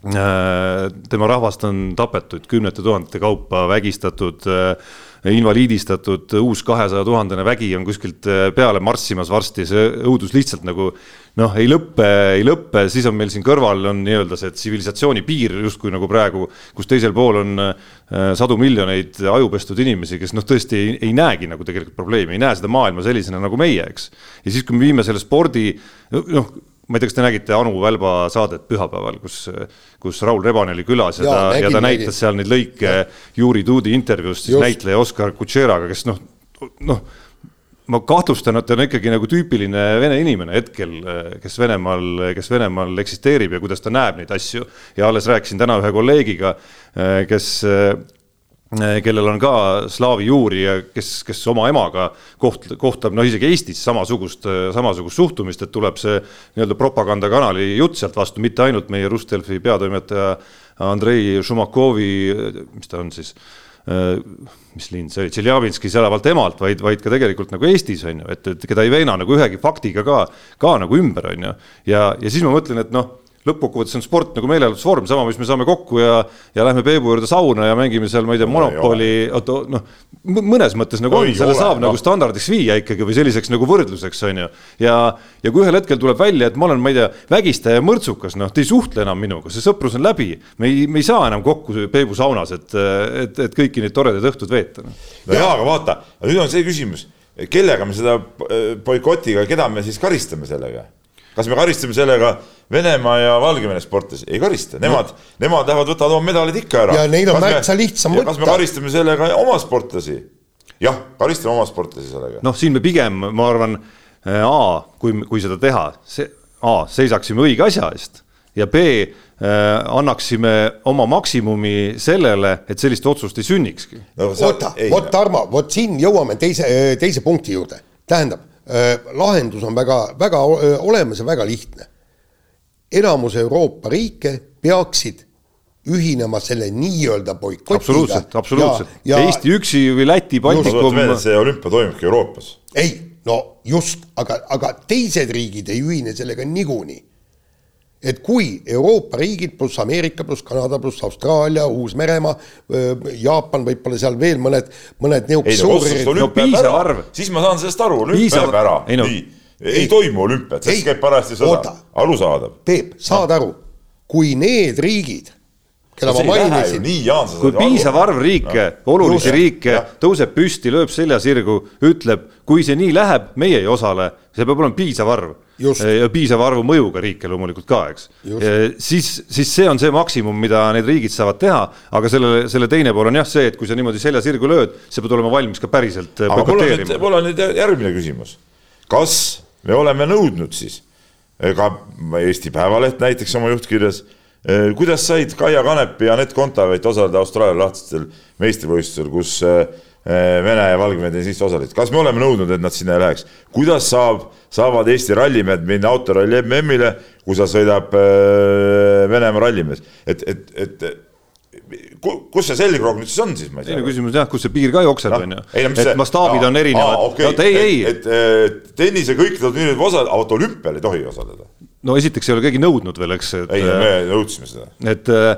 tema rahvast on tapetud kümnete tuhandete kaupa, vägistatud, äh, invaliidistatud, uus kahesaja tuhandene vägi on kuskilt äh, peale marssimas varsti, see õudus lihtsalt nagu noh, ei lõppe, ei lõppe, siis on meil siin kõrval on nii-öelda see tsivilisatsiooni piir justkui nagu praegu, kus teisel pool on sadu miljoneid ajupestud inimesi, kes noh, tõesti ei, ei näegi nagu tegelikult probleemi, ei näe seda maailma sellisena nagu meie, eks. ja siis, kui me viime selle spordi noh, ma ei tea, kas te nägite Anu Välba saadet pühapäeval, kus, kus Raul Rebane oli külas ja, ja ta, ja ta näitas nägin. seal neid lõike Juri Tuudi intervjuust siis Just. näitleja Oskar Kutšeraga, kes noh, noh, ma kahtlustan, et ta on ikkagi nagu tüüpiline vene inimene hetkel, kes Venemaal, kes Venemaal eksisteerib ja kuidas ta näeb neid asju. ja alles rääkisin täna ühe kolleegiga, kes kellel on ka slaavi juuri ja kes, kes oma emaga koht-, kohtab noh, isegi Eestis samasugust, samasugust suhtumist, et tuleb see nii-öelda propagandakanali jutt sealt vastu, mitte ainult meie Rustelfi peatoimetaja Andrei Šumakovi, mis ta on siis mis linn see oli, Tšeljabinskis elavalt emalt, vaid, vaid ka tegelikult nagu Eestis on ju, et, et keda ei veena nagu ühegi faktiga ka, ka nagu ümber on ju. ja, ja siis ma mõtlen, et noh lõppkokkuvõttes on sport nagu meelelahutusvorm, sama, mis me saame kokku ja, ja lähme Peebu juurde sauna ja mängime seal, ma ei tea, Monopoli, oota noh, mõnes mõttes nagu on, selle ole, saab no. nagu standardiks viia ikkagi või selliseks nagu võrdluseks, on ju. ja, ja kui ühel hetkel tuleb välja, et ma olen, ma ei tea, vägistaja mõrtsukas, noh, te ei suhtle enam minuga, see sõprus on läbi. me ei, me ei saa enam kokku Peebu saunas, et, et, et kõiki neid toredaid õhtuid veeta. no jaa, aga vaata, nüüd on see küsimus, kellega me seda boikotiga, keda me siis karistame sellega? kas me karistame sellega Venemaa ja Valgevene sportlasi, ei karista, nemad no., nemad lähevad, võtavad oma medalid ikka ära. ja neil on märksa lihtsam võtta. kas me karistame sellega oma sportlasi? jah, karistame oma sportlasi sellega. noh, siin me pigem, ma arvan, äh, A, kui, kui seda teha, see, A, seisaksime õige asja eest ja B äh, annaksime oma maksimumi sellele, et sellist otsust ei sünnikski no,. oota, vot Tarmo, vot siin jõuame teise, teise punkti juurde, tähendab äh,, lahendus on väga, väga äh, olemas ja väga lihtne enamus Euroopa riike peaksid ühinema selle nii-öelda boikotiga. absoluutselt, absoluutselt. Eesti üksi või Läti, Baltikum. see olümpia toimubki Euroopas. ei, no just, aga, aga teised riigid ei ühine sellega niikuinii. et kui Euroopa riigid pluss Ameerika pluss Kanada pluss Austraalia, Uus-Meremaa, Jaapan, võib-olla seal veel mõned, mõned niisugused suurriigid. no piisav arv. siis ma saan sellest aru, olümpia jääb ära. ei no ei, toimu olümpiat, sest käib parajasti sõda, arusaadav. Peep, saad aru, kui need riigid, keda ma mainisin. kui piisav arv riike no,, olulisi just, riike ja. tõuseb püsti, lööb selja sirgu, ütleb, kui see nii läheb, meie ei osale, see peab olema piisav arv. ja piisava arvu mõjuga riike loomulikult ka, eks. siis, siis see on see maksimum, mida need riigid saavad teha, aga selle, selle teine pool on jah see, et kui sa niimoodi selja sirgu lööd, sa pead olema valmis ka päriselt. aga mul on nüüd, mul on nüüd järgmine küsimus. kas me oleme nõudnud siis, ka Eesti Päevaleht näiteks oma juhtkirjas, eh, kuidas said Kaia Kanepi ja Anett Kontaveit osaleda Austraalia lahtistel meistrivõistlustel, kus eh, Vene ja Valgevene tennisist osalesid, kas me oleme nõudnud, et nad sinna ei läheks? kuidas saab, saavad Eesti rallimehed minna autoralli MM-ile, kui sa sõidab Venemaa rallimees, et, et, et kus see selgroog nüüd siis on siis, ma ei tea. teine küsimus jah, kus see piir ka jookseb, on ju, et mastaabid on erinevad. Okay. No, ei, ei. et, et tennise kõikidel turniiridel osaleda, aga olümpial ei tohi osaleda. no esiteks ei ole keegi nõudnud veel, eks. ei, me nõudsime seda. et äh,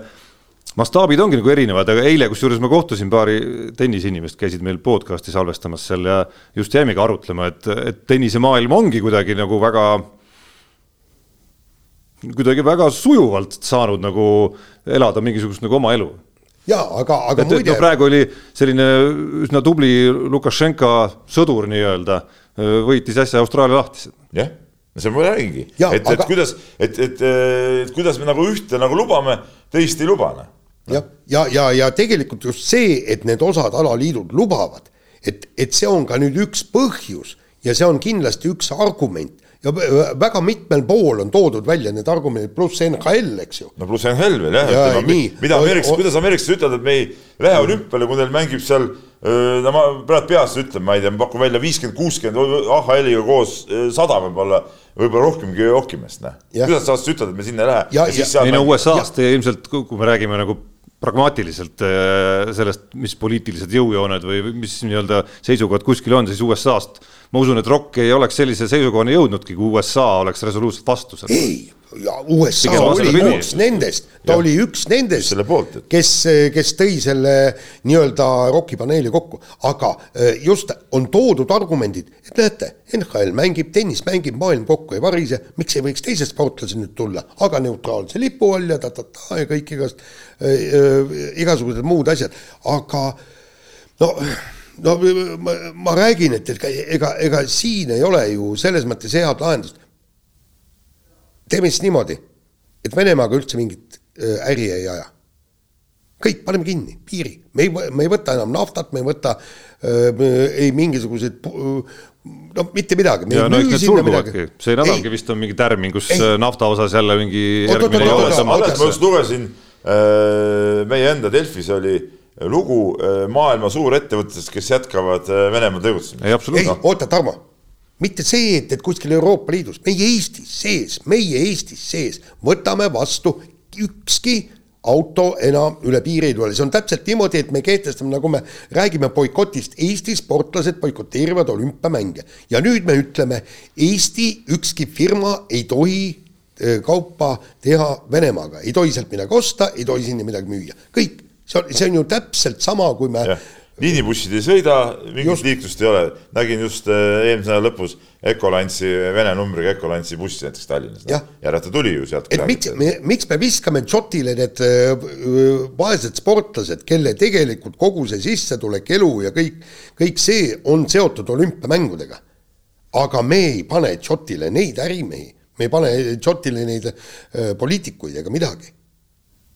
mastaabid ongi nagu erinevad, aga eile kusjuures ma kohtusin paari tenniseinimest, käisid meil podcast'i salvestamas seal ja just jäimegi arutlema, et, et tennisemaailm ongi kuidagi nagu väga kuidagi väga sujuvalt saanud nagu elada mingisugust nagu oma elu. jaa, aga, aga et, muide. no praegu oli selline üsna tubli Lukašenka sõdur nii-öelda, võitis äsja Austraalia lahtised. jah, no see ma räägingi, et aga..., et kuidas, et, et, et kuidas me nagu ühte nagu lubame, teist ei luba. Noh. jah, ja, ja, ja, ja tegelikult just see, et need osad alaliidud lubavad, et, et see on ka nüüd üks põhjus ja see on kindlasti üks argument ja väga mitmel pool on toodud välja need argumendid, pluss NHL, eks ju. no pluss NHL veel jah ja,, ütleme, mida ameeriklased, kuidas ameeriklased ütlevad, et me ei lähe olümpiale, kui neil mängib seal no ma praegu peast ütlen, ma ei tea, ma pakun välja viiskümmend, kuuskümmend AHL-iga koos sada võib-olla, võib-olla rohkemgi hokimeest, noh. kuidas sa ütled, et me sinna ei lähe? ei no USA-st ilmselt, kui me räägime nagu pragmaatiliselt sellest, mis poliitilised jõujooned või mis nii-öelda seisukohad kuskil on, siis USA-st ma usun, et Rock ei oleks sellise seisukohani jõudnudki, kui USA oleks resoluutselt vastu sellele. ei, ja USA oli üks nendest, ta ja. oli üks nendest, kes, kes tõi selle nii-öelda Rocki paneeli kokku, aga eh, just on toodud argumendid, et näete, NHL mängib, tennis mängib, maailm kokku ei varise, miks ei võiks teised sportlased nüüd tulla, aga neutraalse lipu all ja ta-ta-ta ja kõik igast äh,, igasugused muud asjad, aga no no ma, ma räägin, et, et ega, ega siin ei ole ju selles mõttes head lahendust. Teeme siis niimoodi, et Venemaaga üldse mingit äh, äri ei aja. kõik, paneme kinni, piiri, me ei, me ei võta enam naftat, me ei võta äh, ei mingisuguseid no mitte midagi. no see nädalgi vist on mingi tärmin, kus ei. Nafta osas jälle mingi järgmine joone tõmmatakse. ma just lugesin äh,, meie enda Delfis oli lugu maailma suurettevõtetest, kes jätkavad Venemaal tegutsemist. ei, ei, oota, Tarmo, mitte see, et, et kuskil Euroopa Liidus, meie Eestis sees, meie Eestis sees võtame vastu ükski auto enam üle piiri ei tule, see on täpselt niimoodi, et me kehtestame, nagu me räägime boikotist, Eesti sportlased boikoteerivad olümpiamänge. Ja nüüd me ütleme, Eesti ükski firma ei tohi eh, kaupa teha Venemaaga, ei tohi sealt midagi osta, ei tohi sinna midagi müüa, kõik, see on, see on ju täpselt sama, kui me jah, liinibussid ei sõida, mingit just. liiklust ei ole, nägin just äh, eelmise nädala lõpus Ecolance'i, Vene numbriga Ecolance'i bussi näiteks Tallinnas no.. ja ta tuli ju sealt. et miks miks me viskame Jotile need äh, vaesed sportlased, kelle tegelikult kogu see sissetulek, elu ja kõik, kõik see on seotud olümpiamängudega. aga me ei pane Jotile neid ärimehi, me ei pane Jotile neid äh, poliitikuid ega midagi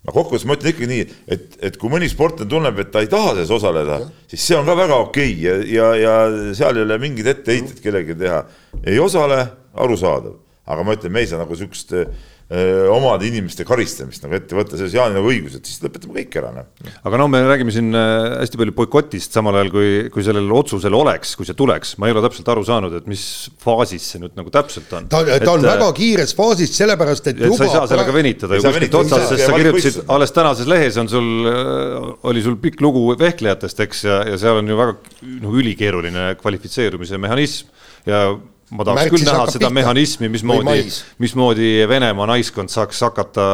no kokkuvõttes ma ütlen ikkagi nii, et, et kui mõni sportlane tunneb, et ta ei taha selles osaleda, siis see on ka väga okei okay ja, ja, ja seal ei ole mingeid etteheited kellelegi teha. ei osale, arusaadav, aga ma ütlen, me ei saa nagu siukest omade inimeste karistamist nagu ette võtta, selles Jaanil nagu õigus, et siis lõpetame kõik ära, noh. aga no me räägime siin hästi palju boikotist, samal ajal kui, kui sellel otsusel oleks, kui see tuleks, ma ei ole täpselt aru saanud, et mis faasis see nüüd nagu täpselt on. ta, ta on et, väga kiires faasis, sellepärast et, et juba sa ei saa sellega venitada ju kuskilt otsast, sest sa kirjutasid alles tänases lehes on sul, oli sul pikk lugu vehklejatest, eks, ja, ja seal on ju väga noh, ülikeeruline kvalifitseerumise mehhanism ja ma tahaks Märtsis küll näha seda pihta. mehhanismi, mismoodi, mismoodi Venemaa naiskond saaks hakata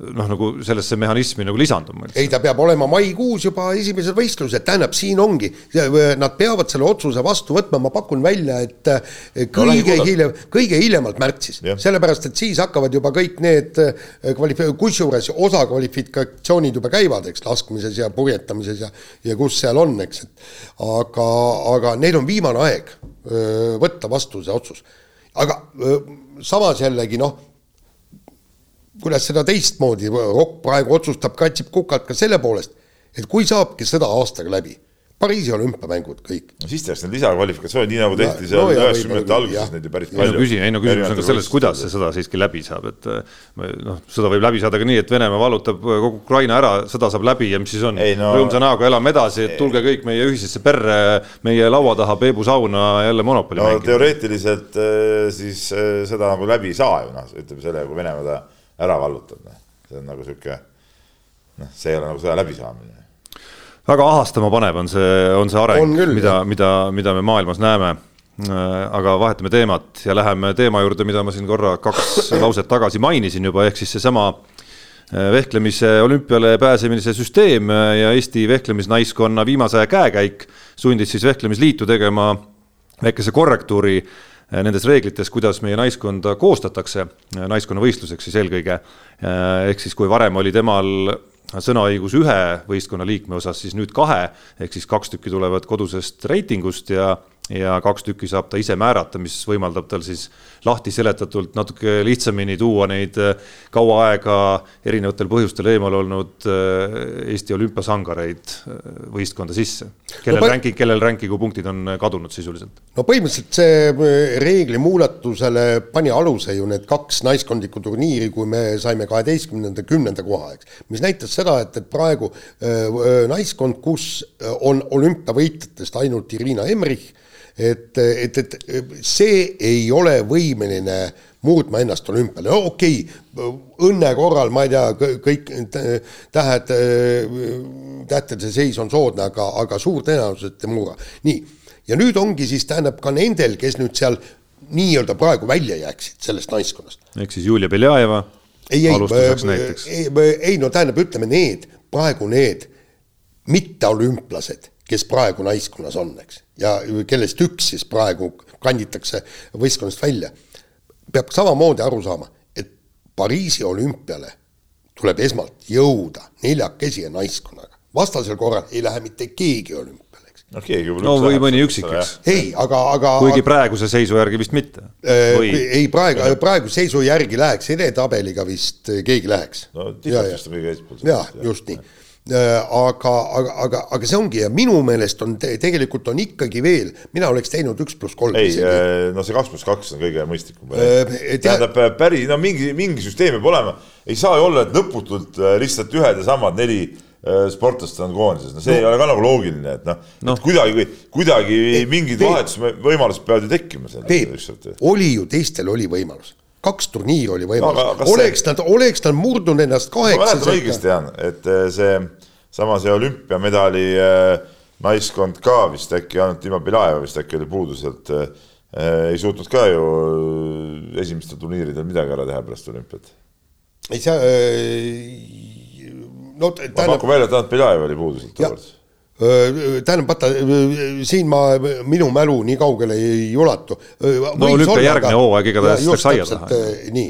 noh, nagu sellesse mehhanismi nagu lisanduma. ei, ta peab olema maikuus juba esimesed võistlused, tähendab, siin ongi, nad peavad selle otsuse vastu võtma, ma pakun välja, et kõige no, hiljem, kõige hiljemalt märtsis, sellepärast et siis hakkavad juba kõik need eh, kvalif-, kusjuures osa kvalifikatsioonid juba käivad, eks, laskmises ja purjetamises ja ja kus seal on, eks, et aga, aga neil on viimane aeg võtta vastu see otsus. aga samas jällegi noh, kuidas seda teistmoodi, Rokk praegu otsustab, katsib kukalt ka selle poolest, et kui saabki sõda aastaga läbi Pariisi olümpiamängud kõik. no siis tehakse need lisakvalifikatsioonid, nii nagu tehti seal no, üheksakümnendate alguses neid ju päris palju. küsin, ei no küsimus on ka selles, kuidas see sõda siiski läbi saab, et noh, sõda võib läbi saada ka nii, et Venemaa vallutab kogu Ukraina ära, sõda saab läbi ja mis siis on, no, rõõmsa näoga elame edasi, et tulge kõik meie ühisesse perre, meie laua taha peebusauna jälle monopoli no, mängima. teoreetiliselt eh, siis eh, seda nagu läbi ei saa ju noh, ütleme selle, kui Venemaa ta ära vallutab, noh, see on nagu sihuke noh, see ei ole nagu sõja läbisaamine. Väga ahastama panev on see, on see areng, mida, mida, mida me maailmas näeme. aga vahetame teemat ja läheme teema juurde, mida ma siin korra kaks lauset tagasi mainisin juba, ehk siis seesama eh, vehklemise olümpiale pääsemise süsteem ja Eesti vehklemisnaiskonna viimase aja käekäik sundis siis vehklemisliitu tegema väikese korrektuuri nendes reeglites, kuidas meie naiskonda koostatakse, naiskonnavõistluseks siis eelkõige. Eh, ehk siis, kui varem oli temal sõnaõigus ühe võistkonna liikme osas, siis nüüd kahe, ehk siis kaks tükki tulevad kodusest reitingust ja ja kaks tükki saab ta ise määrata, mis võimaldab tal siis lahti seletatult natuke lihtsamini tuua neid äh, kaua aega erinevatel põhjustel eemal olnud äh, Eesti olümpiasangareid äh, võistkonda sisse. kellel no, ranking, kellel ranking'u punktid on kadunud sisuliselt? no põhimõtteliselt see reegli muudatusele pani aluse ju need kaks naiskondlikku turniiri, kui me saime kaheteistkümnenda, kümnenda koha, eks. mis näitas seda, et, et praegu äh, naiskond, kus on olümpiavõitjatest ainult Irina Emrich et, et, et see ei ole võimeline muutma ennast olümpiale, no okei okay,, õnne korral, ma ei tea, kõik tähed, tähtede seis on soodne, aga, aga suur tõenäosus, et muuda. nii, ja nüüd ongi siis, tähendab ka nendel, kes nüüd seal nii-öelda praegu välja jääksid sellest naiskonnast. ehk siis Julia Beljajeva ei, ei, ei, ei no tähendab, ütleme need, praegu need mitteolümplased kes praegu naiskonnas on, eks, ja kellest üks siis praegu kanditakse võistkonnast välja, peab samamoodi aru saama, et Pariisi olümpiale tuleb esmalt jõuda neljakesi ja naiskonnaga. vastasel korral ei lähe mitte keegi olümpiale, eks. no keegi no või mõni üksik, eks. ei, aga, aga kuigi praeguse seisu järgi vist mitte või...? ei, praegu, praeguse seisu järgi läheks, edetabeliga vist keegi läheks. no tihvast on kõige eespool. jaa, just nii Äh, aga, aga, aga, aga see ongi ja minu meelest on te, tegelikult on ikkagi veel, mina oleks teinud üks pluss kolm. ei, äh, no see kaks pluss kaks on kõige mõistlikum äh,. tähendab äh, päris, no mingi, mingi süsteem peab olema, ei saa ju olla, et lõputult lihtsalt ühed ja samad neli sportlast on koondises, no see no. ei ole ka nagu loogiline, et noh no. Kuidagi, kuidagi mingid vahetusvõimalused peavad ju tekkima. oli ju, teistel oli võimalus kaks turniiri oli võimalus No oleks see- nad, oleks nad murdnud ennast ma mäletan kaheksa õigesti, Jaan, et eh, see sama see olümpiamedali eh, naiskond ka vist äkki ainult Dima Bilaeva vist äkki oli puudu sealt eh, ei suutnud ka ju eh, esimestel turniiridel midagi ära teha pärast olümpiat. ei saa äh, no ma tähendab pakun välja, et ainult Bilaev oli puudu sealt tookord. Tähendab, vaata siin ma, minu mälu nii kaugele ei ulatu. No olümpiajärgne hooaeg igatahes läks aia taha. nii,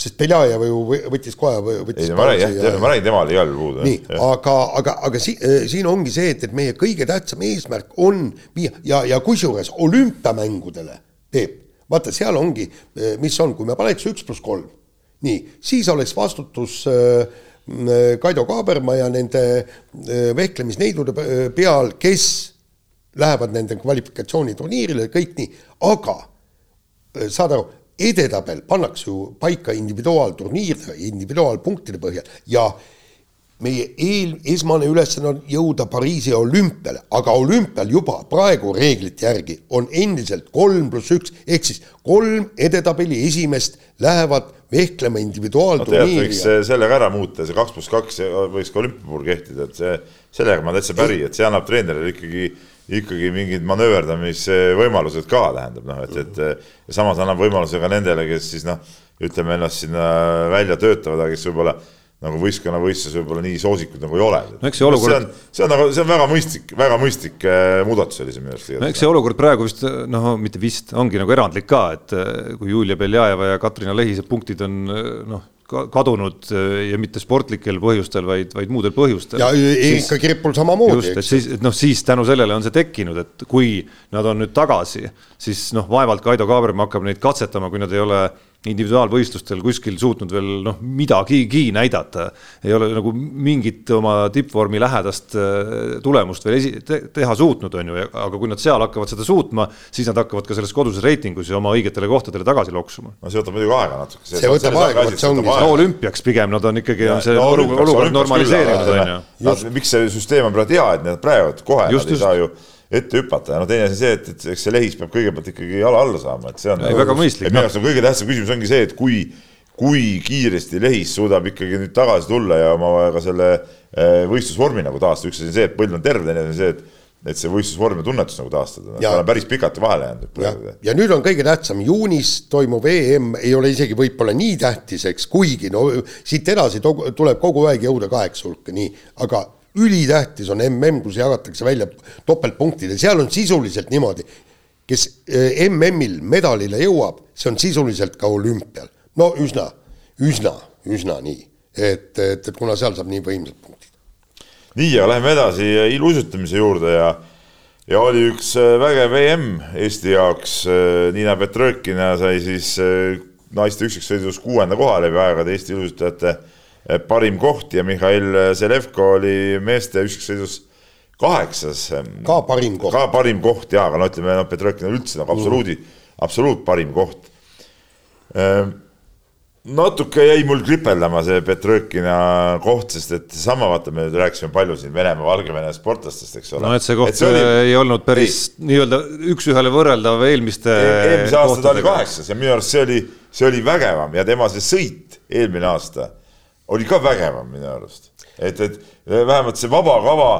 sest Beljajev ju võ- võttis kohe, võttis ei, ma räägin jah, ma räägin, temal igal juhul puudu. nii, aga, aga, aga si, siin ongi see, et, et meie kõige tähtsam eesmärk on viia ja, ja kusjuures olümpiamängudele, Peep, vaata, seal ongi, mis on, kui me paneks üks pluss kolm, nii, siis oleks vastutus äh, Kaido Kaaberma ja nende äh, vehklemisneidude pe- peal, kes lähevad nende kvalifikatsiooniturniirile, kõik nii, aga äh, saad aru, edetabel pannakse ju paika individuaalturniiride, individuaalpunktide põhjal. Ja meie eel, esmane ülesanne on jõuda Pariisi olümpiale, aga olümpial juba praegu reeglite järgi on endiselt kolm pluss üks. Ehk siis kolm edetabeli esimest lähevad vehklema no individuaalturniiri võiks eh, sellega ära muuta, see kaks pluss kaks võiks ka olümpia puhul kehtida, et see, sellega ma täitsa päri, et see annab treenerile ikkagi, ikkagi mingid manööverdamisvõimalused ka tähendab noh, et, et ja samas annab võimaluse ka nendele, kes siis noh, ütleme ennast sinna välja töötavad, aga kes võib-olla nagu võistkonnavõistluses võib-olla nii soosikud nagu ei ole. No eks see olukord- see on, see on nagu, see on väga mõistlik, väga mõistlik eh, muudatus oli see minu arust. no eks see olukord praegu vist noh, mitte vist, ongi nagu erandlik ka, et eh, kui Julia Beljajeva ja Katrina Lehise punktid on eh, noh, kadunud ja mitte sportlikel põhjustel, vaid, vaid muudel põhjustel. ja Erika Kirpul samamoodi just, et siis, et noh, siis tänu sellele on see tekkinud, et kui nad on nüüd tagasi, siis noh, vaevalt Kaido Kaaberma hakkab neid katsetama, kui nad ei ole individuaalvõistlustel kuskil suutnud veel noh, midagigi näidata. ei ole nagu mingit oma tippvormi lähedast äh, tulemust veel esi- te,, teha suutnud, on ju, aga kui nad seal hakkavad seda suutma, siis nad hakkavad ka selles koduses reitingus ja oma õigetele kohtadele tagasi loksuma. no see võtab muidugi aega natuke. See võtab aega, vot see ongi see. no olümpiaks pigem nad on ikkagi, on see No olukord, normaliseerinud, on ju. miks see süsteem on praegu hea, et nad praegu kohe Just, nad ei saa ju ette hüpata ja no teine asi on see, et, et eks see lehis peab kõigepealt ikkagi jala alla saama, et see on. Ei, väga mõistlik, minu noh. arust on kõige tähtsam küsimus ongi see, et kui, kui kiiresti lehis suudab ikkagi nüüd tagasi tulla ja oma ka selle eh, võistlusvormi nagu taastada, üks asi on see, et põld on terve, teine asi on see, et et see võistlusvorm ja tunnetus nagu taastada, Ja- tal on päris pikalt vahele jäänud ja nüüd on kõige tähtsam, juunis toimuv EM ei ole isegi võib-olla nii tähtis, eks, kuigi no siit edasi tuleb kogu aeg jõuda kaheksa hulka, nii, aga ülitähtis on mm, kus jagatakse välja topeltpunktid ja seal on sisuliselt niimoodi, kes eh, MM-il medalile jõuab, see on sisuliselt ka olümpial. no üsna, üsna, üsna nii, et, et, et kuna seal saab nii võimsad punktid. nii, aga läheme edasi iluuisutamise juurde ja ja oli üks äh, vägev EM Eesti jaoks. Niina Petrõkina sai siis naiste üksiksõidus kuuenda koha läbi aegade Eesti iluuisutajate parim koht ja Mihhail Selevko oli meeste üksiksõidus kaheksas. ka parim koht. ka parim koht ja, aga no ütleme, noh, Petrõkina üldse nagu absoluudi, absoluut parim koht. natuke jäi mul kripeldama see Petrõkina koht, sest et seesama, vaata, me nüüd rääkisime palju siin Venemaa, Valgevene sportlastest, eks ole. no et see koht oli... ei olnud päris nii-öelda üks-ühele võrreldav eelmiste eelmise aasta ta oli kaheksas ja minu arust see oli, see oli vägevam ja tema see sõit eelmine aasta oli ka vägevam minu arust. et, et vähemalt see vaba kava,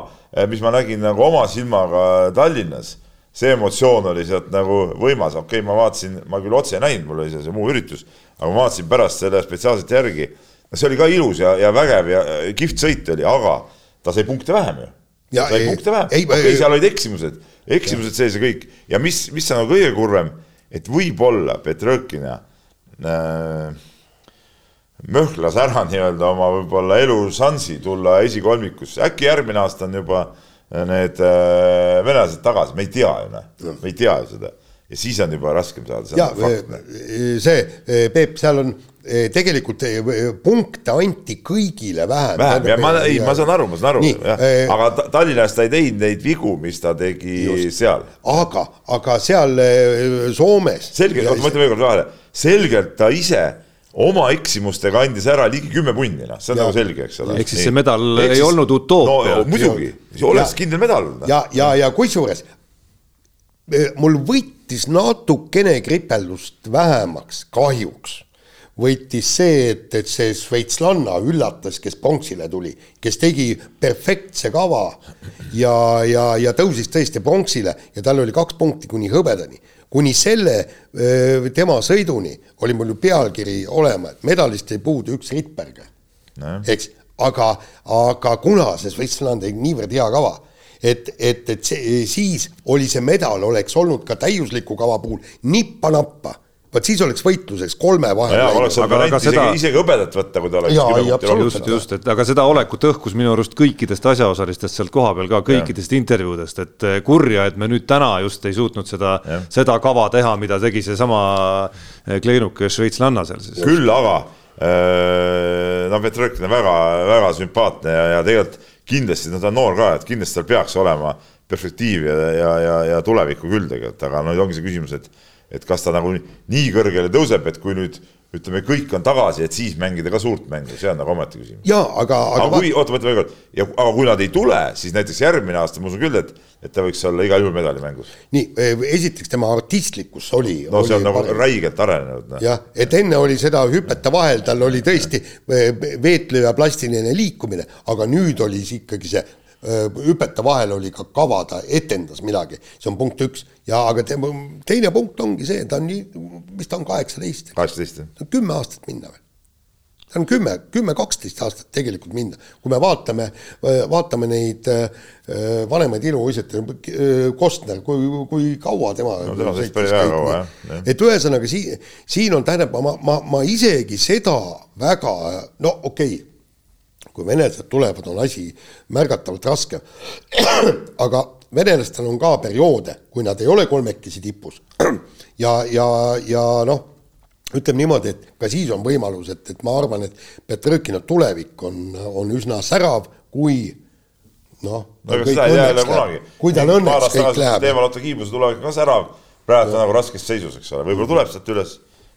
mis ma nägin nagu oma silmaga Tallinnas, see emotsioon oli sealt nagu võimas, okei okay,, ma vaatasin, ma küll otse ei näinud, mul oli seal see muu üritus, aga ma vaatasin pärast selle spetsiaalselt järgi. no see oli ka ilus ja, ja vägev ja kihvt sõit oli, aga ta sai punkte vähem ju. Sai ei- punkte vähem, ei- okei okay,, seal olid eksimused, eksimused sees ja kõik ja mis, mis on nagu kõige kurvem, et võib-olla Petrõkina äh, möhklas ära nii-öelda oma võib-olla elušansi tulla esikolmikusse, äkki järgmine aasta on juba need äh, venelased tagasi, me ei tea ju noh, me ei tea ju seda ja siis on juba raskem saada, see ja on fakt. noh. see, Peep, seal on tegelikult punkte anti kõigile vähem. vähem ja ma, ei, ma saan aru, ma saan aru, jah aga Ta- Tallinnas ta ei teinud neid vigu, mis ta tegi Just. seal. aga, aga seal Soomes. selgelt, oota ma ütlen veel kord vahele, selgelt ta ise oma eksimustega andis ära ligi kümme punni, noh, see on Ja. nagu selge, eks ole. Ehk siis see medal ei olnud utoopia. no muidugi, oleks Ja- kindel medal olnud. noh. ja, ja, ja kusjuures eh, mul võttis võttis natukene kripeldust vähemaks, kahjuks võitis see, et, et see šveitslanna üllatas, kes pronksile tuli, kes tegi perfektse kava ja, ja, ja tõusis tõesti pronksile ja tal oli kaks punkti kuni hõbedani. Kuni selle tema sõiduni oli mul ju pealkiri olema, et medalist ei puudu üks Ripperg Nojah. eks, aga, aga kuna see šveitslanna tegi niivõrd hea kava, et, et, et see, siis oli see medal, oleks olnud ka täiusliku kava puhul nippa-nappa. Vot siis oleks võitluseks kolme vahel Aga- aga varianti isegi seda-, isegi hõbedat võtta, kui ta oleks Jaa, ei, absoluutselt. just, just, et aga seda olekut õhkus minu arust kõikidest asjaosalistest sealt kohapeal ka kõikidest intervjuudest, et eh, kurja, et me nüüd täna just ei suutnud seda seda kava teha, mida tegi seesama eh, Kleinuk ja šveitslanna seal siis. küll aga äh, no Petrõkin on väga, väga sümpaatne ja, ja tegelikult kindlasti no ta on noor ka, et kindlasti tal peaks olema perspektiivi ja, ja, ja, ja tulevikku küll tegelikult, aga nüüd ongi see küsimus, et et kas ta nagu nii kõrgele tõuseb, et kui nüüd ütleme, kõik on tagasi, et siis mängida ka suurt mängu, see on nagu ometi küsimus. jaa, aga, aga, aga kui, oota, oota veel kord, ja aga kui nad ei tule, siis näiteks järgmine aasta ma usun küll, et, et ta võiks olla igal juhul medalimängus. nii, esiteks tema artistlikkus oli. no see on oli nagu parem. räigelt arenenud no.. jah, et enne oli seda hüpete vahel, tal oli tõesti eh, veetlev ja plastiline liikumine, aga nüüd oli siis ikkagi see hüpete vahel oli ka kava, ta etendas midagi, see on punkt üks ja aga tema teine punkt ongi see, ta on nii, mis ta on kaheksateist, kaheksateist jah. kümme aastat minna veel. ta on kümme, kümme, kaksteist aastat tegelikult minna, kui me vaatame, vaatame neid öö, vanemaid iluuisutajaid, Kostner, kui, kui kaua tema No tema sõitis päris väga kaua, jah. et ühesõnaga siin, siin on, tähendab, ma, ma, ma isegi seda väga, no okei okay, kui venelased tulevad, on asi märgatavalt raskem. aga venelastel on ka perioode, kui nad ei ole kolmekesi tipus. ja, ja, ja noh, ütleme niimoodi, et ka siis on võimalus, et, et ma arvan, et Petrõkina tulevik on, on üsna särav, kui noh. no ei tea jälle kunagi. kui tal õnneks kõik läheb. teemaloto kiibuse tulevik on ka särav, praegu on nagu raskes seisus, eks ole, võib-olla tuleb sealt üles,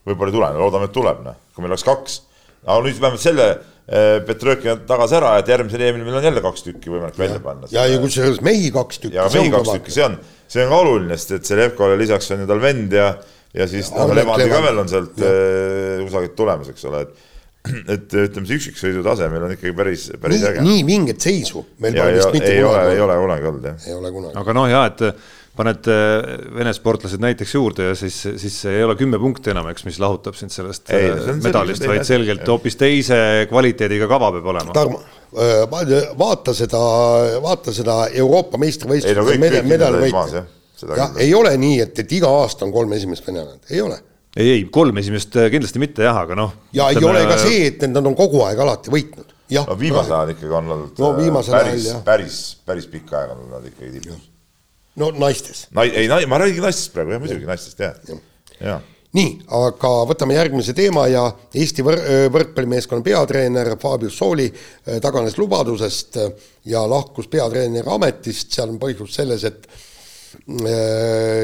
võib-olla ei tule, loodame, et tuleb, noh, kui meil oleks kaks. aga nüüd vähemalt selle eh, Petrõkin on tagasi ära, et järgmisel EM-il meil on jälle kaks tükki võimalik välja panna. ja, ja kusjuures mehi kaks tükki. ja mehi kaks tükki, see on, see on ka oluline, sest et Selevkole lisaks on ju tal vend ja, ja siis noh, Levandi ka veel on sealt eh, kusagilt tulemas, eks ole, et et ütleme, see üksiksõidu tase meil on ikkagi päris, päris nii, äge. nii vinget seisu meil ja, pole ja vist mitte ei ole, kunagi ei olnud. ole kunagi olnud jah. ei ole kunagi. aga noh, jah, et paned eh, vene sportlased näiteks juurde ja siis, siis ei ole kümme punkti enam, eks, mis lahutab sind sellest Ei, on medalist, vaid selgelt hoopis teise kvaliteediga kava peab olema. Tarmo, vaata seda, vaata seda Euroopa ei no meistrivõistluste kõik, meda- kõik kindlad olid maas medalivõite. jah. ei ole nii, et, et iga aasta on kolm esimest venelast, ei ole. ei, ei kolm esimest kindlasti mitte jah, aga noh. ja ei ole ka see, et nad on kogu aeg alati võitnud. jah no viimasel ajal ikkagi on olnud No äh, päris, päris, päris pikka aega on nad ikkagi tipus. No naistes. Nai-, ei, ma räägin naistest praegu, jah muidugi naistest jah, nii, aga võtame järgmise teema ja Eesti võr-, võrkpallimeeskonna peatreener Fabio Sooli taganes lubadusest ja lahkus peatreeneri ametist, seal on põhjus selles, et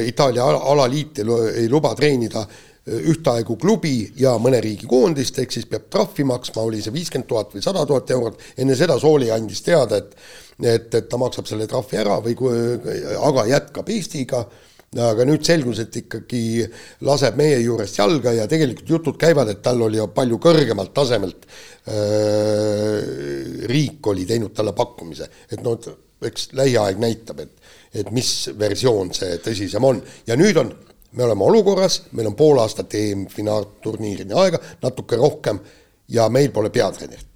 Itaalia ala- alaliit ei, lu- ei luba treenida ühtaegu klubi ja mõne riigi koondist, ehk siis peab trahvi maksma, oli see viiskümmend tuhat või sada tuhat eurot, enne seda Sooli andis teada, et et, et ta maksab selle trahvi ära või kui, aga jätkab Eestiga. Aga nüüd selgus, et ikkagi laseb meie juurest jalga ja tegelikult jutud käivad, et tal oli palju kõrgemalt tasemelt äh, riik oli teinud talle pakkumise, et noh, eks lähiaeg näitab, et, et mis versioon see tõsisem on. Ja nüüd on, me oleme olukorras, meil on pool aastat EM-finaalturniirini aega, natuke rohkem ja meil pole peatreenerit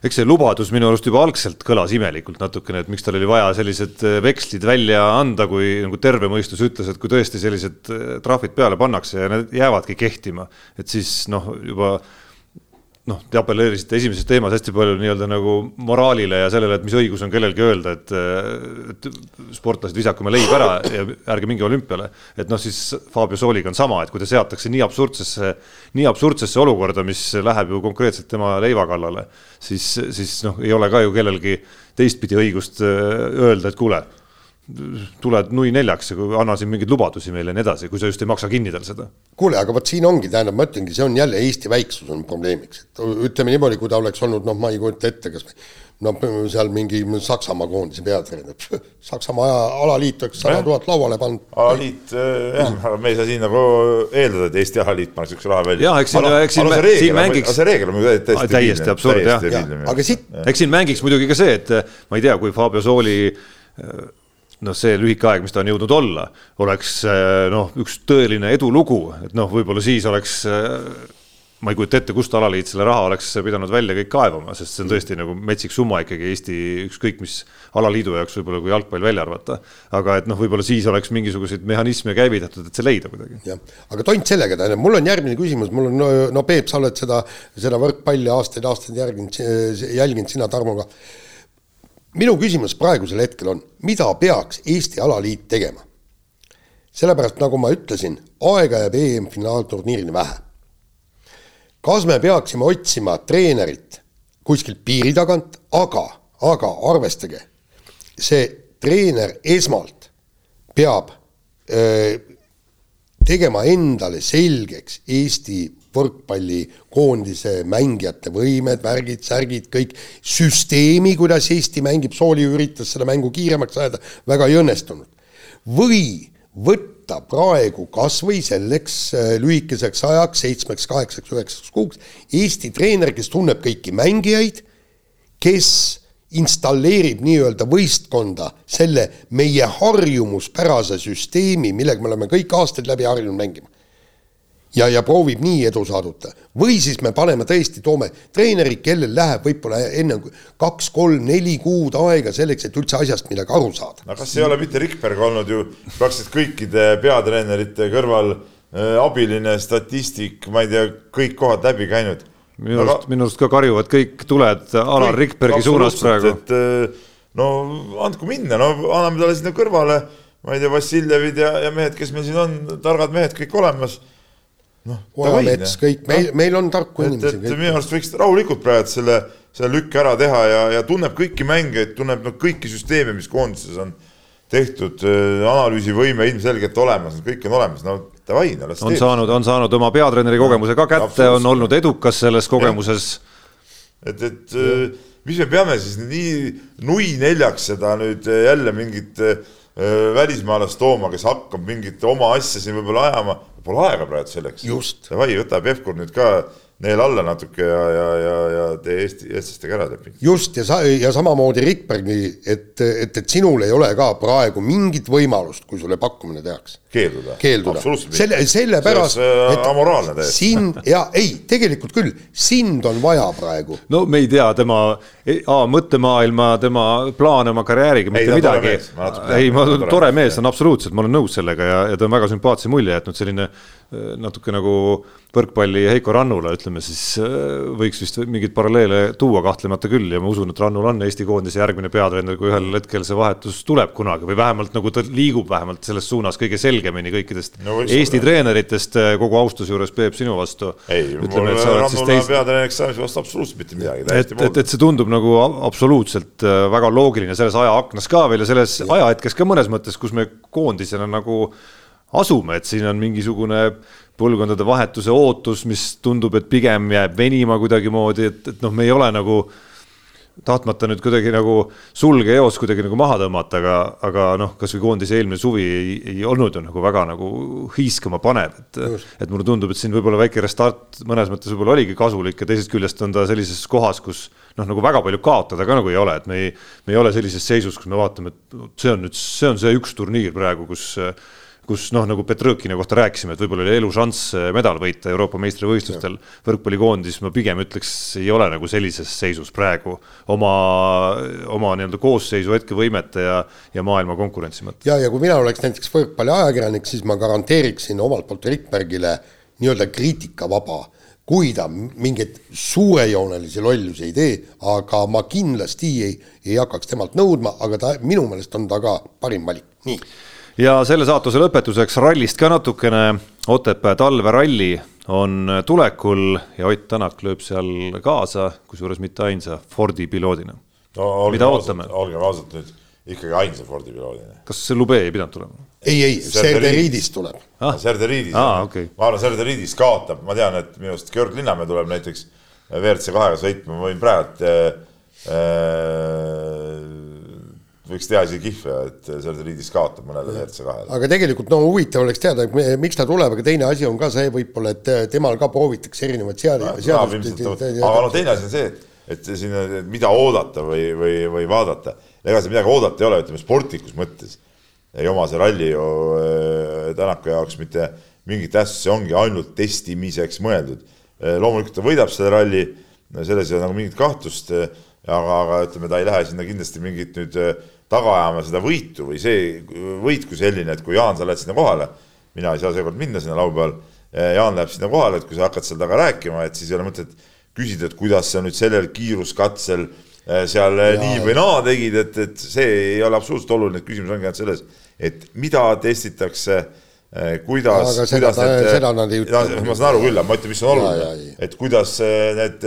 eks see lubadus minu arust juba algselt kõlas imelikult natukene, et miks tal oli vaja sellised eh, vekslid välja anda, kui nagu terve mõistus ütles, et kui tõesti sellised eh, trahvid peale pannakse ja need jäävadki kehtima, et siis noh, juba noh, te apelleerisite esimeses teemas hästi palju nii-öelda nagu moraalile ja sellele, et mis õigus on kellelgi öelda, et, et sportlased visaku oma leib ära ja ärge minge olümpiale. et noh, siis Fabio Sooliga on sama, et kui ta seatakse nii absurdsesse, nii absurdsesse olukorda, mis läheb ju konkreetselt tema leiva kallale, siis, siis noh, ei ole ka ju kellelgi teistpidi õigust äh, öelda, et kuule tuled nui neljaks ja kui anna siin mingeid lubadusi meile ja nii edasi, kui sa just ei maksa kinni tal seda. kuule, aga vot siin ongi, tähendab, ma ütlengi, see on jälle Eesti väiksus on probleemiks, et ütleme niimoodi, kui ta oleks olnud, noh, ma ei kujuta ette, kas no seal mingi Saksamaa koondise peatreener, Saksamaa alaliit oleks sada tuhat lauale pannud. alaliit jah, aga me ei saa siin nagu eeldada, et Eesti alaliit paneks üks raha välja. jah, eks siin, eks siin, siin mängiks. see reegel on muidugi täiesti. täiesti absurd jah ja,. aga siit. eks siin mängiks muidugi ka see, et ma ei tea, kui Fabio Sooli noh, see lühike aeg, mis ta on jõudnud olla, oleks noh, üks tõeline edulugu, et noh, võib-olla siis oleks ma ei kujuta ette, kust alaliit selle raha oleks pidanud välja kõik kaevama, sest see on tõesti nagu metsik summa ikkagi Eesti ükskõik mis alaliidu jaoks võib-olla, kui jalgpall välja arvata. aga et noh, võib-olla siis oleks mingisuguseid mehhanisme käivitatud, et see leida kuidagi. jah, aga tont sellega, tähendab, mul on järgmine küsimus, mul on, no, no Peep, sa oled seda, seda võrkpalli aastaid-aastaid järginud, jälginud, sina Tarmo ka. Minu küsimus praegusel hetkel on, mida peaks Eesti alaliit tegema? sellepärast, nagu ma ütlesin, aega jääb EM-finaalturniirini vähe kas me peaksime otsima treenerit kuskilt piiri tagant, aga, aga arvestage, see treener esmalt peab öö, tegema endale selgeks Eesti võrkpallikoondise mängijate võimed, värgid, särgid, kõik, süsteemi, kuidas Eesti mängib, Sooli üritas seda mängu kiiremaks ajada, väga ei õnnestunud. või võtta praegu kas või selleks äh, lühikeseks ajaks, seitsmeks, kaheksaks, üheksaks kuuks, Eesti treener, kes tunneb kõiki mängijaid, kes installeerib nii-öelda võistkonda selle meie harjumuspärase süsteemi, millega me oleme kõik aastaid läbi harjunud mängima ja, ja proovib nii edu saavutada. või siis me paneme tõesti, toome treeneri, kellel läheb võib-olla enne kaks-kolm-neli kuud aega selleks, et üldse asjast midagi aru saada. no kas ei ole mitte Rikberg olnud ju praktiliselt kõikide peatreenerite kõrval äh, abiline statistik, ma ei tea, kõik kohad läbi käinud. minu arust Aga..., minu arust ka karjuvad kõik tuled Alar Rikbergi suunas praegu. et äh, no andku minna, no anname talle sinna kõrvale, ma ei tea, Vassiljevid ja, ja mehed, kes meil siin on, targad mehed kõik olemas noh, Ojamets, kõik, meil, meil on tarku inimesi. et minu arust võiks rahulikult praegu selle, selle lükke ära teha ja, ja tunneb kõiki mängijaid, tunneb no kõiki süsteeme, mis koondises on tehtud, äh, analüüsivõime ilmselgelt olemas, kõik on olemas, no davai, no las on teeb. saanud, on saanud oma peatreeneri kogemuse ka kätte, on olnud edukas selles kogemuses. et, et ja. Äh, mis me peame siis nii nui neljaks seda nüüd jälle mingit äh, välismaalast tooma, kes hakkab mingit oma asja siin võib-olla ajama Pole aega praegu selleks. Davai, võta Pevkur nüüd ka neel alla natuke ja, ja, ja, ja tee Eesti, eestlastega ära leping. just, ja sa, ja samamoodi Rikbergi, et, et, et sinul ei ole ka praegu mingit võimalust, kui sulle pakkumine tehakse. keelduda? keelduda. selle, sellepärast, äh, et amoraalne täiesti. sind, ja ei, tegelikult küll, sind on vaja praegu. no me ei tea tema A mõttemaailma, tema plaane oma karjääriga, mitte ei, midagi. ei, ma, tore mees, ta on absoluutselt, ma olen nõus sellega ja, ja ta on väga sümpaatse mulje jätnud, selline natuke nagu võrkpalli Heiko Rannula, ütleme siis äh, võiks vist mingeid paralleele tuua kahtlemata küll ja ma usun, et Rannul on Eesti koondise järgmine peatreener, kui ühel hetkel see vahetus tuleb kunagi või vähemalt nagu ta liigub vähemalt selles suunas kõige selgemini kõikidest no, Eesti olla. treeneritest, äh, kogu austuse juures, Peep, sinu vastu. ei, mul Rannula teist... peatreeneriks saamise vastu absoluutselt mitte midagi. et, et, et see tundub nagu absoluutselt äh, väga loogiline selles ajaaknas ka veel ja selles ja. ajahetkes ka mõnes mõttes, kus me koondisena nagu asume, et siin on mingisugune põlvkondade vahetuse ootus, mis tundub, et pigem jääb venima kuidagimoodi, et, et noh, me ei ole nagu tahtmata nüüd kuidagi nagu sulge eos kuidagi nagu maha tõmmata, aga, aga noh, kasvõi koondise eelmine suvi ei, ei olnud ju nagu väga nagu hiiskama panev, et, et mulle tundub, et siin võib-olla väike restart mõnes mõttes võib-olla oligi kasulik ja teisest küljest on ta sellises kohas, kus noh, nagu väga palju kaotada ka nagu ei ole, et me ei, me ei ole sellises seisus, kus me vaatame, et see on nüüd, see on see üks turniir praegu, kus kus noh, nagu Petrõkina kohta rääkisime, et võib-olla oli elušanss eh, medal võita Euroopa meistrivõistlustel. võrkpallikoondis ma pigem ütleks, ei ole nagu sellises seisus praegu oma, oma nii-öelda koosseisu hetkevõimete ja, ja maailma konkurentsi mõttes. ja, ja kui mina oleks näiteks võrkpalliajakirjanik, siis ma garanteeriksin omalt poolt Rikbergile nii-öelda kriitikavaba kui ta mingeid suurejoonelisi lollusi ei tee, aga ma kindlasti ei, ei hakkaks temalt nõudma, aga ta, minu meelest on ta ka parim valik, nii ja selle saatuse lõpetuseks rallist ka natukene. Otepää talveralli on tulekul ja Ott Tänak lööb seal kaasa, kusjuures mitte ainsa Fordi piloodina no,. mida ootame? olgem ausad nüüd, ikkagi ainsa Fordi piloodina. kas Lube ei pidanud tulema? ei, ei, Serderiidis tuleb ah.. Serderiidis ah,, okay. ma arvan, Serderiidis kaotab, ma tean, et minu arust Georg Linnamäe tuleb näiteks WRC kahega sõitma, ma võin praegu võiks teha isegi kihve, et selles liidis kaotab mõnele WRC kahele. aga tegelikult no huvitav oleks teada, miks ta tuleb, aga teine asi on ka see võib-olla, et temal ka proovitakse erinevaid sead-. aga no teine asi on see, et, et siin, mida oodata või, või, või vaadata. ega seal midagi oodata ei ole, ütleme sportlikus mõttes. ei oma see ralli ju äh, Tänaku jaoks mitte mingit tähtsust, see ongi ainult testimiseks mõeldud. Äh, loomulikult ta võidab selle ralli, selles ei ole nagu mingit kahtlust aga, aga ütleme, ta ei lähe sinna kindlasti mingit nüüd äh, taga ajama seda võitu või see võit kui selline, et kui Jaan, sa lähed sinna kohale, mina ei saa seekord minna sinna laupäeval, äh, Jaan läheb sinna kohale, et kui sa hakkad seal taga rääkima, et siis ei ole mõtet küsida, et kuidas sa nüüd sellel kiiruskatsel äh, seal ja, nii või naa tegid, et, et see ei ole absoluutselt oluline, et küsimus ongi ainult selles, et mida testitakse kuidas, kuidas ta, need, ütle. ma saan aru küll, ma ütlen, mis on oluline, et kuidas need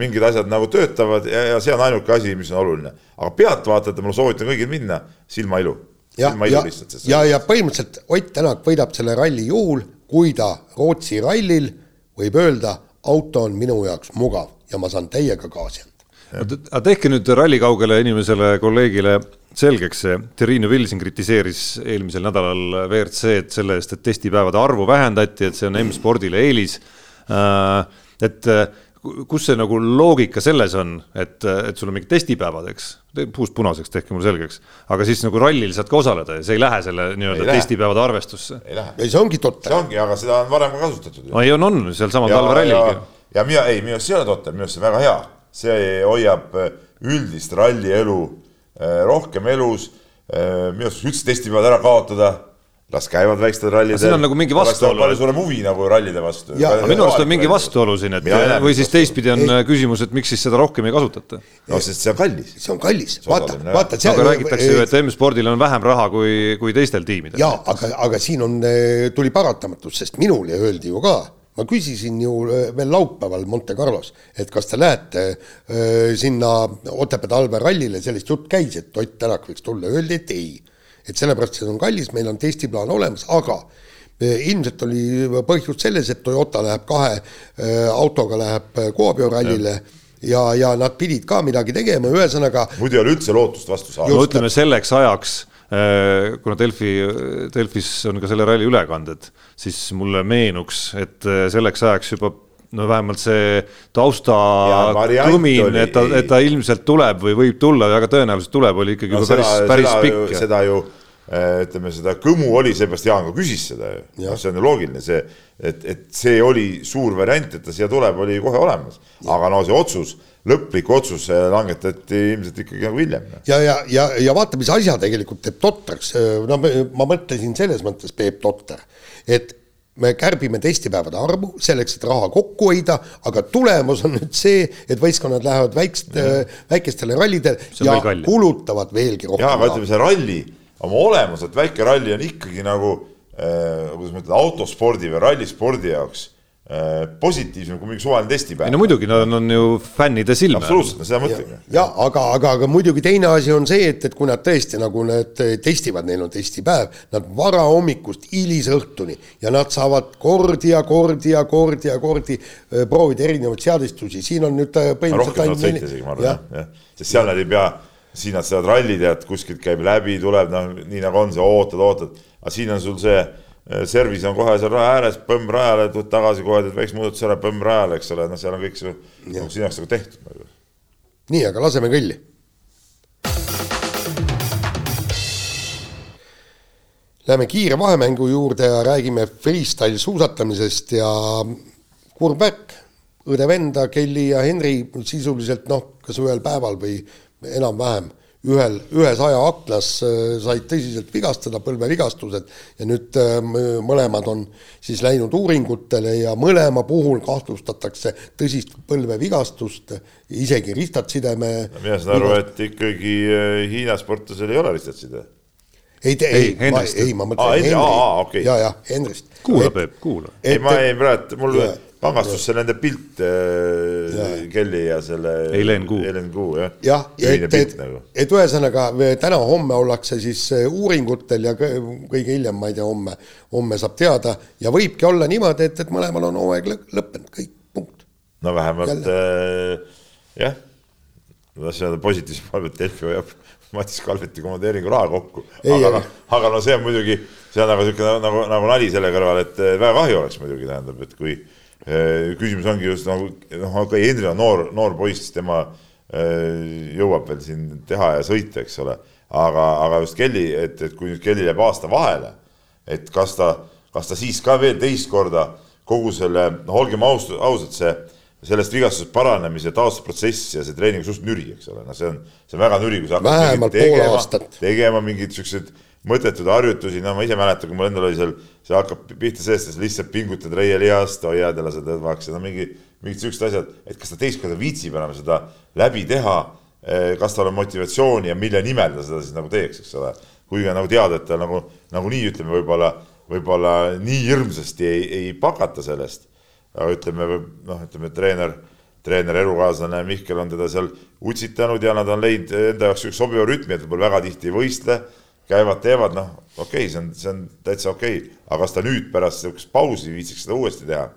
mingid asjad nagu töötavad ja, ja see on ainuke asi, mis on oluline. aga pealtvaatajatele ma soovitan kõigil minna, silmailu. ja, ja, ja, ja põhimõtteliselt Ott Tänak võidab selle ralli juhul, kui ta Rootsi rallil võib öelda, auto on minu jaoks mugav ja ma saan täiega anda. Aga tehke nüüd rallikaugele inimesele, kolleegile selgeks see, Terrine Vilsin kritiseeris eelmisel nädalal WRC-d selle eest, et testipäevade arvu vähendati, et see on M-spordile eelis. Äh, et kus see nagu loogika selles on, et, et sul on mingid testipäevad, eks, puust punaseks, tehke mulle selgeks, aga siis nagu rallil saad ka osaleda ja see ei lähe selle nii-öelda testipäevade arvestusse. ei lähe. ei, see ongi totter. see ongi, aga seda on varem ka kasutatud. no ei, on, on, sealsamal talverallilgi. ja mina, ei, minu arust see ei ole totter, minu arust see on väga hea, see hoiab äh, üldist rallielu äh, rohkem elus, äh, minu arust üldse testipäevad ära kaotada las käivad väiksed rallid. siin on nagu mingi vastuolu. palju suurem huvi nagu rallide vastu. minu arust on mingi vastuolu siin, et ja, või siis teistpidi on ei. küsimus, et miks siis seda rohkem ei kasutata. no sest see on kallis. see on kallis, vaata, vaata. aga räägitakse ju, et M-spordil on vähem raha kui, kui teistel tiimidel. jaa, aga, aga siin on, eh, tuli paratamatus, sest minule öeldi ju ka ma küsisin ju eh, veel laupäeval Monte Carlos, et kas te lähete äh, sinna Otepää talverallile, sellist jutt käis, et Ott Tänak võiks tulla, öeldi, et ei et sellepärast see on kallis, meil on testiplaan olemas, aga e, ilmselt oli põhjus selles, et Toyota läheb kahe autoga läheb Kuopio rallile ja ja, ja nad pidid ka midagi tegema, ühesõnaga. muidu ei ole üldse lootust vastu saada. no ütleme selleks ajaks, kuna Delfi, Delfis on ka selle ralli ülekanded, siis mulle meenuks, et selleks ajaks juba no vähemalt see tausta kõmin, et ta, et ta ilmselt tuleb või võib tulla, väga tõenäoliselt tuleb, oli ikkagi no, juba päris, päris pikk. seda ju äh, ütleme, seda kõmu oli, seepärast Jaan ka küsis seda ju, see on ju loogiline, see, et, et see oli suur variant, et ta siia tuleb, oli kohe olemas, aga no see otsus, lõplik otsus langetati ilmselt ikkagi nagu hiljem. ja, ja, ja, ja vaata, mis asja tegelikult teeb totraks, no ma mõtlesin selles mõttes Peep Totter, et me kärbime testipäevade arvu selleks, et raha kokku hoida, aga tulemus on nüüd see, et võistkonnad lähevad väikest, väikestele rallidele ja kulutavad veelgi rohkem raha. aga ütleme, see ralli oma olemuselt, väike ralli on ikkagi nagu äh, kuidas ma ütlen, autospordi või rallispordi jaoks positiivsem kui mingi suvaline testipäev. ei no muidugi, nad on, on ju fännide silme. absoluutselt, seda mõtlengi. ja aga, aga, aga muidugi teine asi on see, et, et kui nad tõesti nagu need testivad, neil on testipäev, nad varahommikust hilisõhtuni ja nad saavad kordi ja kordi ja kordi ja kordi äh, proovida erinevaid seadistusi, siin on nüüd äh, põhimõtteliselt ainult sõita isegi, ma arvan, jah, sest seal nad ei pea, siin nad saavad ralli tead, kuskilt käib läbi, tuleb noh, nii nagu on see, ootad, ootad, aga siin on sul see Äh, servis on kohe seal raja ääres, põmm rajale, tuled tagasi kohe, teed väikse muudatuse ära, põmm rajale, eks ole, noh, seal on kõik see sinu jaoks nagu tehtud nagu. nii, aga laseme kõlli. Läheme kiire vahemängu juurde ja räägime freestyle suusatamisest ja kurb värk, õde-venda Kelly ja Henri sisuliselt noh, kas ühel päeval või enam-vähem ühel, ühes ajaaknas äh, said tõsiselt vigastada, põlvevigastused, ja nüüd äh, mõlemad on siis läinud uuringutele ja mõlema puhul kahtlustatakse tõsist põlvevigastust, isegi ristatsideme. mina saan aru, et ikkagi äh, Hiina sportlasel ei ole ristatside ei, ei, ei, ma, ei, ma mõtlen Henri, okay. ja, ja Henrist. kuula, Peep, kuula. ei, ma ei, praegu mul ja, pangastus see nende pilt äh, Kelly ja selle Helen Kuu, Helen Kuu jah. jah, et, et, nagu. et ühesõnaga täna-homme ollakse siis äh, uuringutel ja kõige hiljem, ma ei tea, homme, homme saab teada ja võibki olla niimoodi, et, et mõlemal on hooaeg lõppenud, kõik, punkt. no vähemalt äh, jah, tahtsin öelda positiivse palve, et Delfi hoiab Matis Kalveti komandeeringu raha kokku. Aga aga- noh, aga no see on muidugi, see on nagu niisugune nagu, nagu nali selle kõrval, et eh, väga kahju oleks muidugi, tähendab, et kui küsimus ongi just nagu noh, okei, Henri on noor, noor poiss, tema eh, jõuab veel siin teha ja sõita, eks ole. aga, aga just Kelly, et, et kui nüüd Kellil jääb aasta vahele, et kas ta, kas ta siis ka veel teist korda kogu selle, noh, olgem aus, ausad, see sellest vigastusest paranemise taastusprotsess ja see treening suht nüri, eks ole, noh, see on, see on väga nüri, kui sa hakkad Vähemalt pool tegema- aastat. tegema mingeid siukseid mõttetuid harjutusi, no ma ise mäletan, kui mul endal oli seal, see hakkab pihta sellest, et sa lihtsalt pingutad reielihast, hoiad ja lased õdvaks ja no mingi, mingid siuksed asjad, et kas ta teist korda viitsib enam seda läbi teha, kas tal on motivatsiooni ja mille nimel ta seda siis nagu teeks, eks ole. kuigi on nagu teada, et ta nagu, nagunii ütleme, võib-olla, võib-olla nii hirmsasti ei, ei pakata sellest, aga ütleme, noh, ütleme treener treener, elukaaslane Mihkel on teda seal utsitanud ja nad on leidnud enda jaoks üks sobiva rütmi, et võib-olla väga tihti ei võistle, käivad, teevad, noh, okei okay,, see on, see on täitsa okei okay., aga kas ta nüüd pärast niisugust pausi viitsiks seda uuesti teha,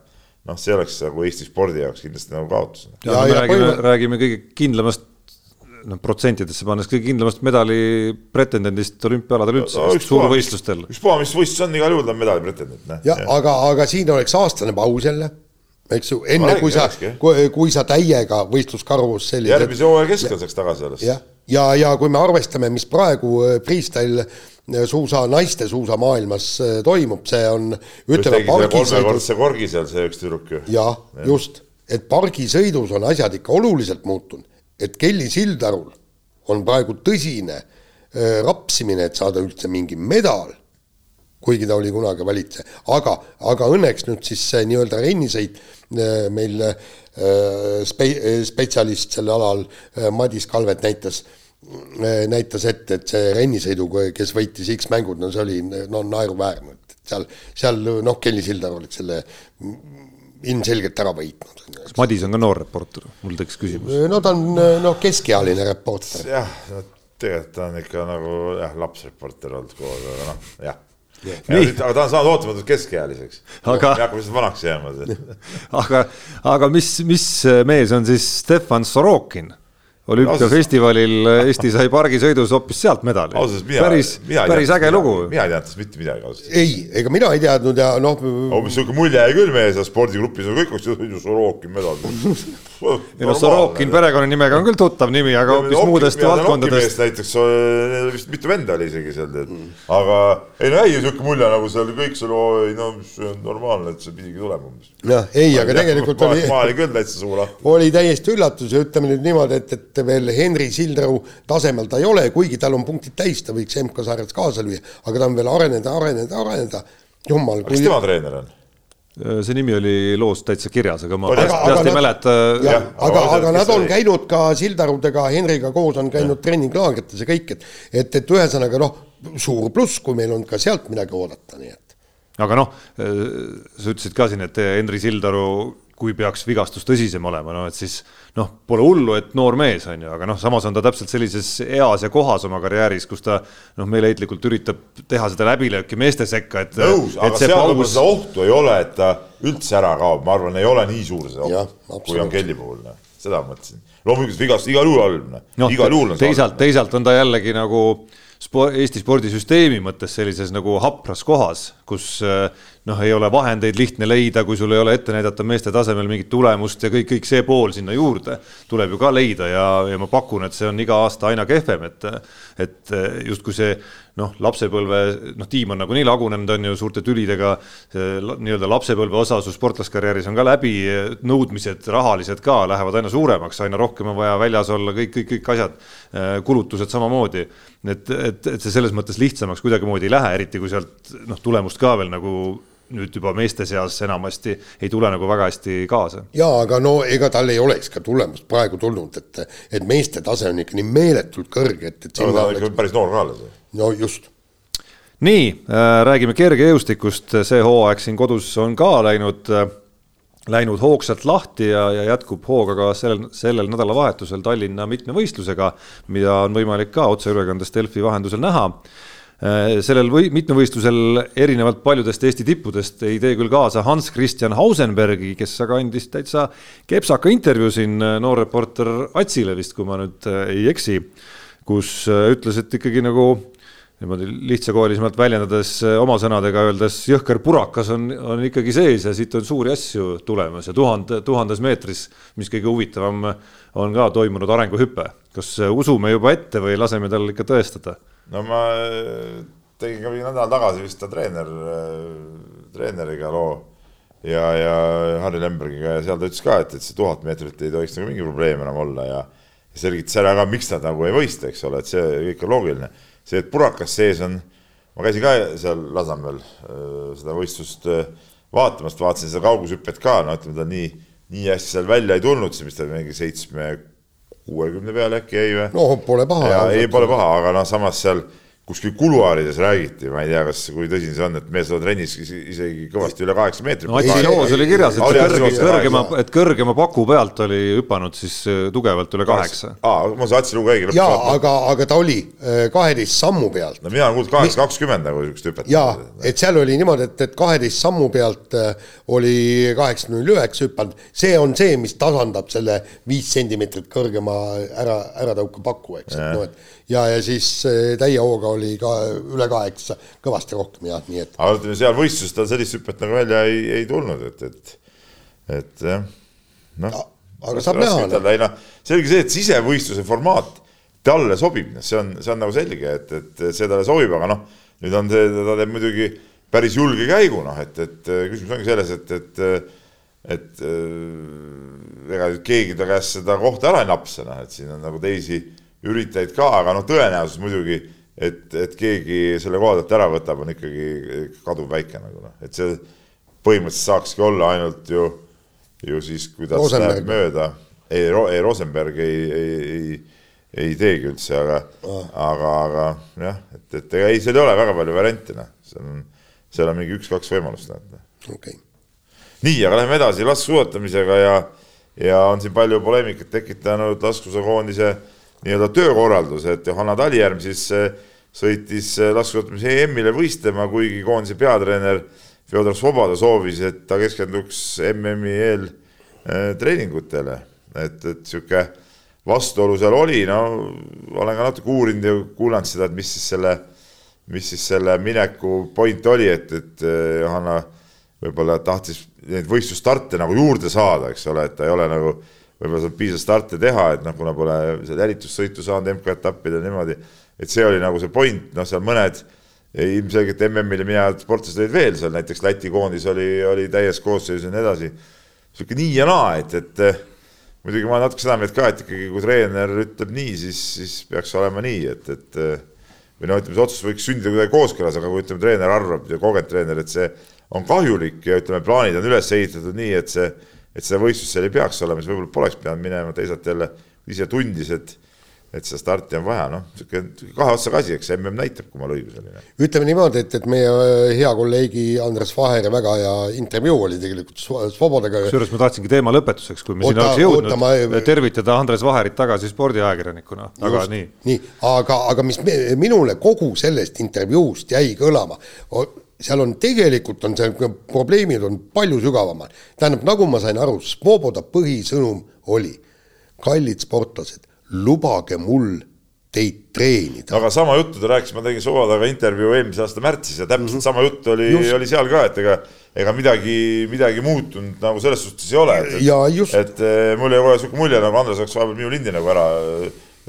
noh, see oleks nagu Eesti spordi jaoks kindlasti nagu kaotus. ja, Ja- ja me ja räägime räägime kõige kindlamast noh, protsentidesse pannes kõige kindlamast medali pretendendist olümpiaaladel üldse no,, suurvõistlustel. ükspuha, mis võistlus on, igal juhul ta on medali pretendent, noh. jah, aga, aga siin oleks aastane paus jälle, eks ju, enne No kui sa kui, kui sa täiega võistluskarvus sellised järgmise hooaja keskel saaks tagasi alles. jah, ja, ja, ja kui me arvestame, mis praegu äh, freestyle äh, suusa, naiste suusamaailmas äh, toimub, see on ütleme kolmekordse korgi seal see üks tüdruk ju. jah, just, et pargisõidus on asjad ikka oluliselt muutunud, et Kelly Sildarul on praegu tõsine rapsimine, et saada üldse mingi medal, kuigi ta oli kunagi valitseja, aga, aga õnneks nüüd siis see nii-öelda rennisõit äh, meil äh, spe-, spetsialist sel alal äh, Madis Kalvet näitas, näitas ette, et see rennisõidu, kes võitis X mängud, no see oli no naeruväärne, et seal, seal noh, Kelly Sildar oleks selle ilmselgelt ära võitnud. kas Madis on ka noor reporter, mul tekkis küsimus. no ta on noh, keskealine reporter. jah, no tegelikult ta on ikka nagu jah, lapsreporter olnud kogu aeg, aga noh, jah. Nii. aga ta on saanud ootamatult keskealiseks Aga- hakkab lihtsalt vanaks jääma. aga, aga mis, mis mees on siis Stefan Sorokin? olümpiafestivalil Eesti sai pargisõidus hoopis sealt medali. mina, päris, mina ei päris äge midagi. lugu. mina ei teadnud mitte midagi ausalt ei, ega mina ei teadnud ja noh, umbes siuke mulje jäi küll meie seal spordigrupis, no kõik oleksid ju Sorokin medal. ei no Sorokin. perekonnanimega on küll tuttav nimi, aga hoopis muudest valdkondadest. näiteks vist mitu venda oli isegi seal, tead. aga ei no jäi siuke mulje nagu seal kõik seal, oi no see on normaalne, et see pidigi tulema umbes. noh, ei, aga tegelikult oli, ma olin küll täitsa suu lahti. oli täiesti üllatus ja ütleme nüüd niimoodi, et, et veel Henri Sildaru tasemel ta ei ole, kuigi tal on punktid täis, ta võiks MK-sarjas kaasa lüüa, aga ta on veel areneda, areneda, areneda. jumal, kes kui tema treener on? See nimi oli loos täitsa kirjas, aga ma Oli, peast peast ei mäleta. jah,, aga, aga aga nad on käinud ka Sildarudega, Henriga koos on käinud treeninglaagrites ja kõik, et et, et ühesõnaga noh, suur pluss, kui meil on ka sealt midagi oodata, nii et aga noh, sa ütlesid ka siin, et Henri Sildaru, kui peaks vigastus tõsisem olema, no et siis noh, pole hullu, et noor mees on ju, aga noh, samas on ta täpselt sellises eas ja kohas oma karjääris, kus ta noh, meeleheitlikult üritab teha seda läbilööki meeste sekka, et. nõus, aga seal võib-olla seda ohtu ei ole, et ta üldse ära kaob, ma arvan, ei ole nii suur see oht, kui on. Kelly puhul, noh, seda ma mõtlesin. loomulikult vigastus igal juhul halb, noh noh, igal juhul on see teisalt, teisalt on ta jällegi nagu spo-, Eesti spordisüsteemi mõttes sellises nagu hapras kohas, kus eh, noh, ei ole vahendeid lihtne leida, kui sul ei ole ette näidata meeste tasemel mingit tulemust ja kõik, kõik see pool sinna juurde tuleb ju ka leida ja, ja ma pakun, et see on iga aasta aina kehvem, et et justkui see noh, lapsepõlve, noh, tiim on nagunii lagunenud, on ju suurte tülidega, nii-öelda lapsepõlve osa su sportlaskarjääris on ka läbi, nõudmised rahalised ka lähevad aina suuremaks, aina rohkem on vaja väljas olla, kõik, kõik, kõik asjad, kulutused samamoodi. et, et, et see selles mõttes lihtsamaks kuidagimoodi ei lähe, eriti kui sealt noh, tulemust ka veel nagu nüüd juba meeste seas enamasti ei tule nagu väga hästi kaasa. Jaa, aga no ega tal ei oleks ka tulemust praegu tulnud, et et meeste tase on ikka nii meeletult kõrge, et, et aga ta on oleks- ikka päris noor ka alles. no just, nii äh,, räägime kergejõustikust, see hooaeg siin kodus on ka läinud äh,, läinud hoogsalt lahti ja, ja jätkub hooga ka sellel, sellel nädalavahetusel Tallinna mitmevõistlusega, mida on võimalik ka otseülekandes Delfi vahendusel näha sellel või mitmevõistlusel erinevalt paljudest Eesti tippudest ei tee küll kaasa Hans Christian Hausenbergi, kes aga andis täitsa kepsaka intervjuu siin noorreporter Atsile vist, kui ma nüüd ei eksi, kus ütles, et ikkagi nagu niimoodi lihtsakoelisemalt väljendades, oma sõnadega öeldes, jõhker purakas on, on ikkagi sees ja siit on suuri asju tulemas ja tuhande, tuhandes meetris, mis kõige huvitavam, on ka toimunud arenguhüpe. kas usume juba ette või laseme tal ikka tõestada? No ma eh, tegin ka mingi nädal tagasi vist ta treener, eh, treeneriga loo. Ja, ja Harri Lembergiga ja seal ta ütles ka, et, et see tuhat meetrit ei tohiks nagu mingi probleem enam olla ja selgitas ära ka, miks nad nagu ei võistle, eks ole, et see kõik on loogiline. See, et purakas sees on, ma käisin ka seal Lasnamäel äh, seda võistlust vaatamas, vaatasin seda kaugushüpet ka, no ütleme, ta nii, nii hästi seal välja ei tulnud, see, mis ta mingi seitsme, kuuekümne peale äkki jäi või? no pole paha. ei, pole paha, aga noh, samas seal kuskil kuluaarides räägiti, ma ei tea, kas, kui tõsine see on, et mees on trennis isegi kõvasti üle kaheksa meetri. no otsiloos oli kirjas, et kõrge, kõrgema, et kõrgema paku pealt oli hüpanud siis äh, tugevalt üle kaheksa. aa, ma saan Atsi lugu õige. jaa, aga, aga ta oli äh, kaheteist sammu pealt. no mina olen kuulnud kaheksa kakskümmend nagu niisugust hüpet. jaa, et seal oli niimoodi, et, et kaheteist sammu pealt äh, oli kaheksa null üheksa hüpanud, see on see, mis tasandab selle viis sentimeetrit kõrgema ära, äratõuke paku, eks, et noh, et ja, ja siis täie hooga oli ka üle kaheksa, kõvasti rohkem jah, nii et. aga ütleme, seal võistluses tal sellist hüpet nagu välja ei, ei tulnud, et, et, et jah, noh. aga saab näha. Noh. noh, selge see, et sisevõistluse formaat talle sobib, noh, see on, see on nagu selge, et, et see talle sobib, aga noh, nüüd on see, ta teeb muidugi päris julge käigu, noh, et, et küsimus ongi selles, et, et et ega keegi ta käest seda kohta ära ei napsa, noh, et siin on nagu teisi üritajaid ka, aga noh, tõenäosus muidugi, et, et keegi selle koha pealt ära võtab, on ikkagi kaduvväike nagu noh, et see põhimõtteliselt saakski olla ainult ju, ju siis, kuidas Rosenberg. läheb mööda, ei, ei Rosenberg ei, ei, ei, ei teegi üldse, aga ah., aga, aga jah, et, et ega ei, seal ei ole väga palju variante, noh, seal on, seal on mingi üks-kaks võimalust, noh. okei okay. nii, aga lähme edasi laskesuusatamisega ja, ja on siin palju poleemikat tekitanud laskesuusakoondise nii-öelda töökorraldus, et Johanna Talijärv siis eh, sõitis eh, laskesuusatamise EM-ile võistlema, kuigi koondise peatreener Fjodor Svoboda soovis, et ta keskenduks MM-i eel eh, treeningutele, et, et sihuke vastuolu seal oli, no olen ka natuke uurinud ja kuulanud seda, et mis siis selle, mis siis selle mineku point oli, et, et Johanna võib-olla tahtis neid võistlusstarte nagu juurde saada, eks ole, et ta ei ole nagu võib-olla saab piisav starte teha, et noh, kuna pole seal jälitussõitu saanud MK-etappidel niimoodi, et see oli nagu see point, noh, seal mõned ilmselgelt MM-ile minevad sportlased olid veel seal, näiteks Läti koondis oli, oli täies koosseisus ja nii edasi. niisugune nii ja naa, et, et muidugi ma olen natuke seda meelt ka, et ikkagi kui treener ütleb nii, siis, siis peaks olema nii, et, et või no ütleme, see otsus võiks sündida kuidagi kooskõlas, aga kui ütleme, treener arvab ja kogenud treener, et see on kahjulik ja ütleme, plaanid on üles ehitatud nii, et see et seda võistlust seal ei peaks olema, siis võib-olla poleks pidanud minema, teisalt jälle ise tundis, et et seda starti on vaja, noh, niisugune kahe otsaga asi, eks mm näitab, kui mul õigus oli. ütleme niimoodi, et, et meie äh, hea kolleegi Andres Vaheri väga hea intervjuu oli tegelikult Svobodaga. kusjuures ma tahtsingi teema lõpetuseks, kui me sinna oleks jõudnud, ma... tervitada Andres Vaherit tagasi spordiajakirjanikuna, aga Just, nii. nii, aga, aga mis minule kogu sellest intervjuust jäi kõlama, seal on tegelikult on see, probleemid on palju sügavamad. tähendab, nagu ma sain aru, Svoboda põhisõnum oli, kallid sportlased, lubage mul teid treenida. aga sama juttu ta rääkis, ma tegin Svobodaga intervjuu eelmise aasta märtsis ja täpselt mm -hmm. sama jutt oli, oli seal ka, et ega ega midagi, midagi muutunud nagu selles suhtes ei ole, et, et, et eh, mul jäi kohe niisugune mulje, nagu Andres oleks vahepeal minu lindi nagu ära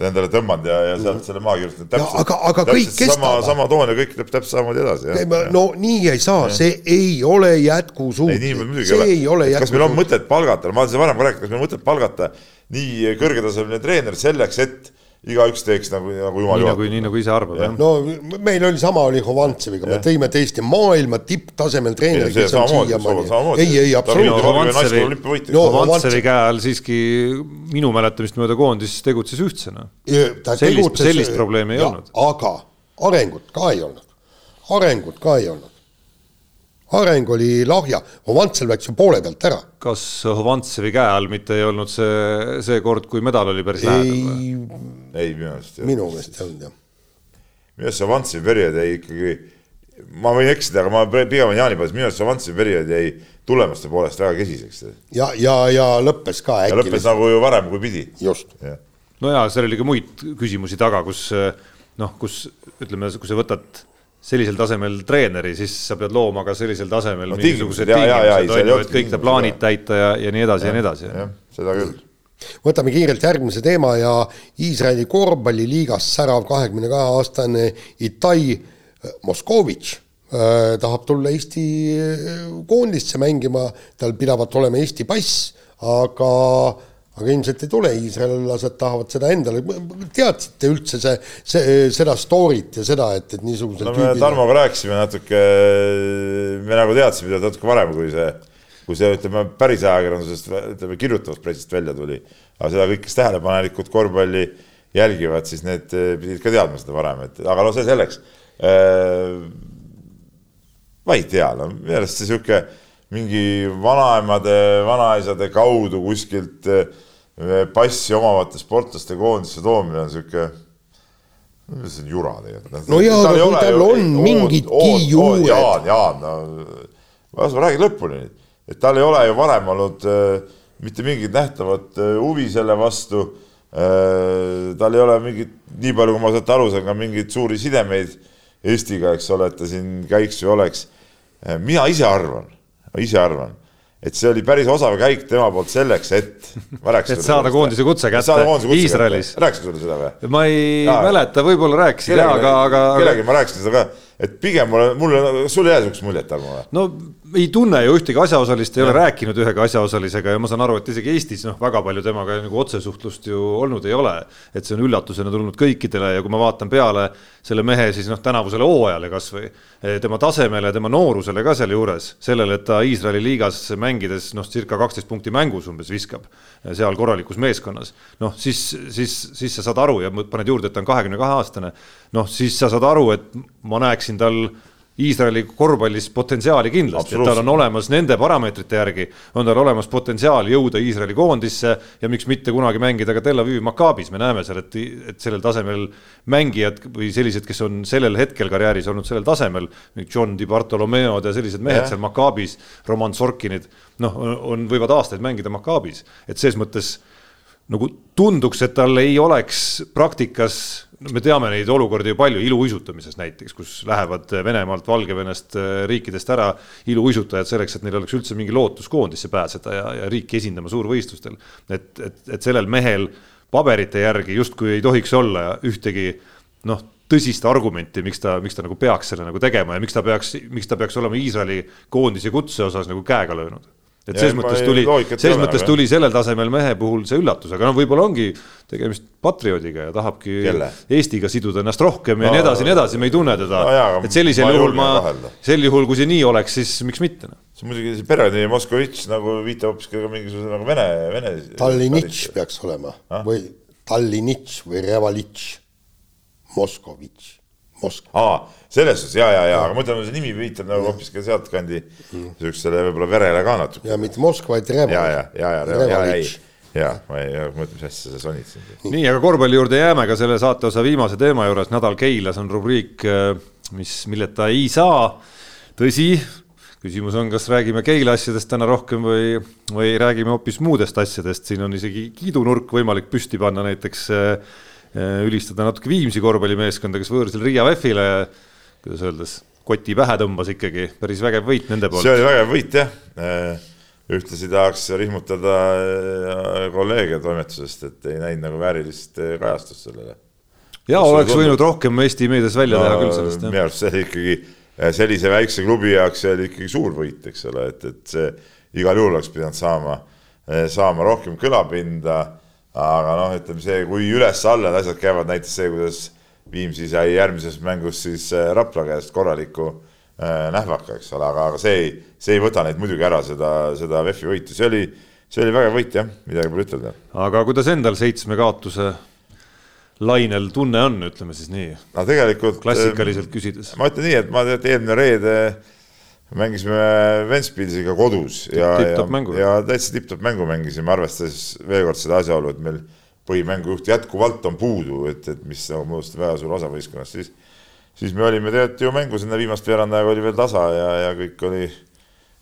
endale tõmmanud ja, ja sealt selle maha kirjutanud. täpselt, aga, aga kõik kestavad. sama toon ja kõik läheb täpselt samamoodi edasi. no nii ei saa, see ei ole jätkusuutlik. see ei ole. kas meil on mõtet palgata, ma olen seda varem ka rääkinud, kas meil on mõtet palgata nii kõrgetasemeline treener selleks, et igaüks teeks nagu, nagu jumal juhatab. nii nagu ise arvab, jah. no meil oli sama, oli Hovantseviga, me tõime tõesti maailma tipptasemel treeneri, kes on siiamaani. ei, ei absoluutselt. Hovantsevi käe all siiski minu mäletamist mööda koondis tegutses ühtsena. sellist, sellist probleemi ei olnud. aga arengut ka ei olnud, arengut ka ei olnud areng oli lahja, Hovantsel läks ju poole pealt ära. kas Hovantsevi käe all mitte ei olnud see, see kord, kui medal oli päris lähedal või? ei, minu meelest ei. minu meelest ei olnud jah. minu arust see Avantsi periood jäi ikkagi, ma võin eksida, aga ma pigem olen Jaani poolt, minu arust see Avantsi periood jäi tulemuste poolest väga kesiseks. ja, ja, ja lõppes ka äkki. ja lõppes nagu ju varem, kui pidi. just. no ja seal oli ka muid küsimusi taga, kus noh, kus ütleme, kui sa võtad sellisel tasemel treeneri, siis sa pead looma ka sellisel tasemel no, mingisugused tingimused, on ju, et kõik need plaanid täita ja, ja nii edasi ja, ja nii edasi. jah, seda küll. võtame kiirelt järgmise teema ja Iisraeli korvpalliliigas särav kahekümne kahe aastane Itai Moskovitš äh, tahab tulla Eesti äh, koondisse mängima, tal pidavat olema Eesti pass, aga aga ilmselt ei tule, iisraellased tahavad seda endale, teadsite üldse see, see, seda story't ja seda, et, et niisugused no me tüübid... Tarmoga rääkisime natuke, me nagu teadsime teda natuke varem, kui see, kui see, ütleme, päris ajakirjandusest, ütleme, kirjutavast pressist välja tuli. aga seda kõik, kes tähelepanelikult korvpalli jälgivad, siis need pidid ka teadma seda varem, et aga no see selleks. Äh, ma ei tea, no minu arust see sihuke mingi vanaemade, vanaisade kaudu kuskilt äh, passi omavate sportlaste koondisse toomine on sihuke, see on jura tegelikult. no jaa, aga kui tal on mingidki juured. Jaan, Jaan, no las ma räägin lõpuni nüüd, et tal ei ole ju varem olnud äh, mitte mingit nähtavat äh, huvi selle vastu äh,. tal ei ole mingit, nii palju, kui ma sealt aru saan, ka mingeid suuri sidemeid Eestiga, eks ole, et ta siin käiks või oleks. Mina ise arvan, ma ise arvan et see oli päris osav käik tema poolt selleks, et et saada koondise kutse kätte Iisraelis. rääkisin sulle seda või? ma ei ja, mäleta, võib-olla rääkisid, aga, aga. kellelegi ma rääkisin seda ka, et pigem mulle, mulle, sul ei jää niisugust muljet, Tarmo või? no ei tunne ju ühtegi asjaosalist, ei ja. ole rääkinud ühegi asjaosalisega ja ma saan aru, et isegi Eestis noh, väga palju temaga nagu otsesuhtlust ju olnud ei ole. et see on üllatusena tulnud kõikidele ja kui ma vaatan peale selle mehe siis noh, tänavusele hooajale kasvõi eh, tema tasemele, tema noorusele ka sealjuures, sellele, et ta Iisraeli liigas mängides noh, circa kaksteist punkti mängus umbes viskab seal korralikus meeskonnas. noh, siis, siis, siis sa saad aru ja paned juurde, et ta on kahekümne kahe aastane, noh, siis sa saad aru, et ma näeksin tal Iisraeli korvpallis potentsiaali kindlasti, et tal on olemas nende parameetrite järgi, on tal olemas potentsiaal jõuda Iisraeli koondisse ja miks mitte kunagi mängida ka Tel Avivi Maccabis, me näeme seal, et, et sellel tasemel mängijad või sellised, kes on sellel hetkel karjääris olnud sellel tasemel, John Di Bartolomeod ja sellised mehed yeah. seal Maccabis, Roman Sorkinid, noh, on, võivad aastaid mängida Maccabis, et ses mõttes nagu tunduks, et tal ei oleks praktikas me teame neid olukordi ju palju iluuisutamises näiteks, kus lähevad Venemaalt, Valgevenest, äh, riikidest ära iluuisutajad selleks, et neil oleks üldse mingi lootus koondisse pääseda ja, ja riiki esindama suurvõistlustel. et, et, et sellel mehel paberite järgi justkui ei tohiks olla ühtegi noh, tõsist argumenti, miks ta, miks ta nagu peaks selle nagu tegema ja miks ta peaks, miks ta peaks olema Iisraeli koondise kutse osas nagu käega löönud et selles mõttes tuli, selles mõttes tuli sellel tasemel mehe puhul see üllatus, aga noh, võib-olla ongi tegemist patrioodiga ja tahabki Kelle? Eestiga siduda ennast rohkem ja no, nii edasi ja nii edasi, me ei tunne teda no,. et sellisel juhul ma, sel juhul, kui see nii oleks, siis miks mitte noh. see muidugi see perenimi Moskovitš nagu viitab hoopiski ka mingisuguse nagu vene, vene. Tallinitš peaks olema ah? või Tallinitš või Revalitš, Moskovitš, Moskva selles suhtes ja, ja, ja, aga ma ütlen, see nimi viitab nagu hoopis ka sealtkandi siuksele võib-olla verele ka natuke. ja mitte Moskva, vaid Reval. ja, ja, ja, ja, ja, ja, ja ma ei mõtle, mis asja sa sonitsid. nii, aga korvpalli juurde jääme ka selle saateosa viimase teema juures, nädal Keilas on rubriik, mis, milleta ei saa. tõsi, küsimus on, kas räägime Keila asjadest täna rohkem või, või räägime hoopis muudest asjadest, siin on isegi kiidunurk võimalik püsti panna, näiteks ülistada natuke Viimsi korvpallimeeskonda, kes võõrsil Riia VEF-ile kuidas öeldes, koti pähe tõmbas ikkagi, päris vägev võit nende poolt. see oli vägev võit jah. Äh, ühtlasi tahaks rihmutada äh, kolleege toimetusest, et ei näinud nagu väärilist äh, kajastust sellele. ja Kus oleks võinud tunda? rohkem Eesti meedias välja no, teha küll sellest. minu arust see ikkagi sellise väikse klubi jaoks see oli ikkagi suur võit, eks ole, et, et see igal juhul oleks pidanud saama, saama rohkem kõlapinda. Aga noh, ütleme see, kui üles-alla need asjad käivad, näiteks see, kuidas Viimsi sai järgmises mängus siis äh, Rapla käest korraliku äh, nähvaka, eks ole, aga, aga see ei, see ei võta neid muidugi ära, seda, seda VEF-i võitu, see oli, see oli vägev võit jah, midagi pole ütelda. aga kuidas endal seitsme kaotuse lainel tunne on, ütleme siis nii? no tegelikult. klassikaliselt küsides. ma ütlen nii, et ma tead, eelmine reede mängisime Ventspilsiga kodus ja, ja, ja täitsa tipp-topp mängu mängisime, arvestades veel kord seda asjaolu, et meil põhimängujuht jätkuvalt on puudu, et, et mis nagu moodustab väga suure osa võistkonnast, siis siis me olime tegelikult ju mängus enne viimast veerand aega oli veel tasa ja, ja kõik oli,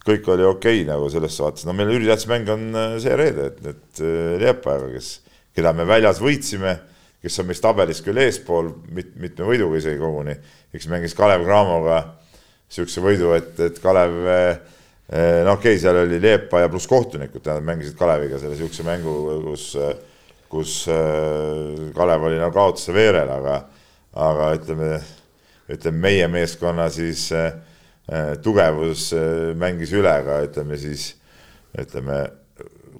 kõik oli okei okay, nagu selles vaates, no meil ülitähtis mäng on äh, see reede, et, et äh, Liepajaga, kes, keda me väljas võitsime, kes on meist tabelis küll eespool mit,, mitme võiduga isegi koguni, eks mängis Kalev Cramoga niisuguse võidu, et, et Kalev no okei okay,, seal oli Liepaja pluss kohtunikud, tähendab, mängisid Kaleviga selle niisuguse mängu, kus, kus Kalev oli nagu kaotuse veerel, aga, aga ütleme ütleme, meie meeskonna siis äh, tugevus mängis üle ka ütleme siis ütleme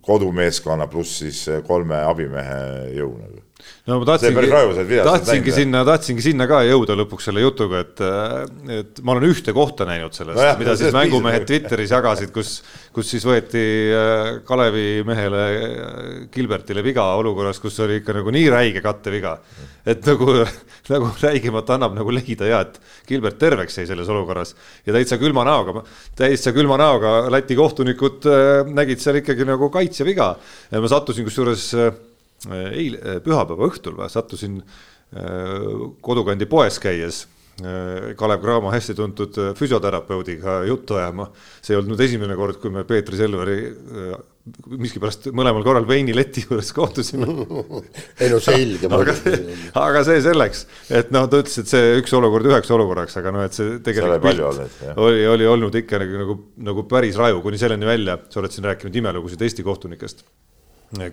kodumeeskonna pluss siis kolme abimehe jõu nagu no ma tahtsingi, tahtsingi sinna, tahtsingi sinna ka jõuda lõpuks selle jutuga, et, et ma olen ühte kohta näinud sellest no, mida siis mängumehed Twitteris jagasid, kus, kus siis võeti äh, Kalevi mehele äh, Gilbertile viga olukorras, kus oli ikka nagu nii räige katteviga. et nagu, nagu räigemat annab nagu leida ja et Gilbert terveks jäi selles olukorras ja täitsa külma näoga, täitsa külma näoga Läti kohtunikud äh, nägid seal ikkagi nagu kaitsja viga ja ma sattusin kusjuures Äh, eile, äh, pühapäeva õhtul või? Sattusin äh, kodukandi poes käies Kalev Cramo hästi tuntud füsioterapeudiga juttu ajama. see ei olnud nüüd esimene kord, kui me Peetri Selveri miskipärast mõlemal korral veinileti juures kohtusime. Ei no selge aga, aga see selleks, et noh, ta ütles, et see üks olukord üheks olukorraks, aga noh, et see tegelikult pilt oli, oli olnud ikka nagu, nagu, nagu päris raju kuni selleni välja, sa oled siin rääkinud imelugusid Eesti kohtunikest,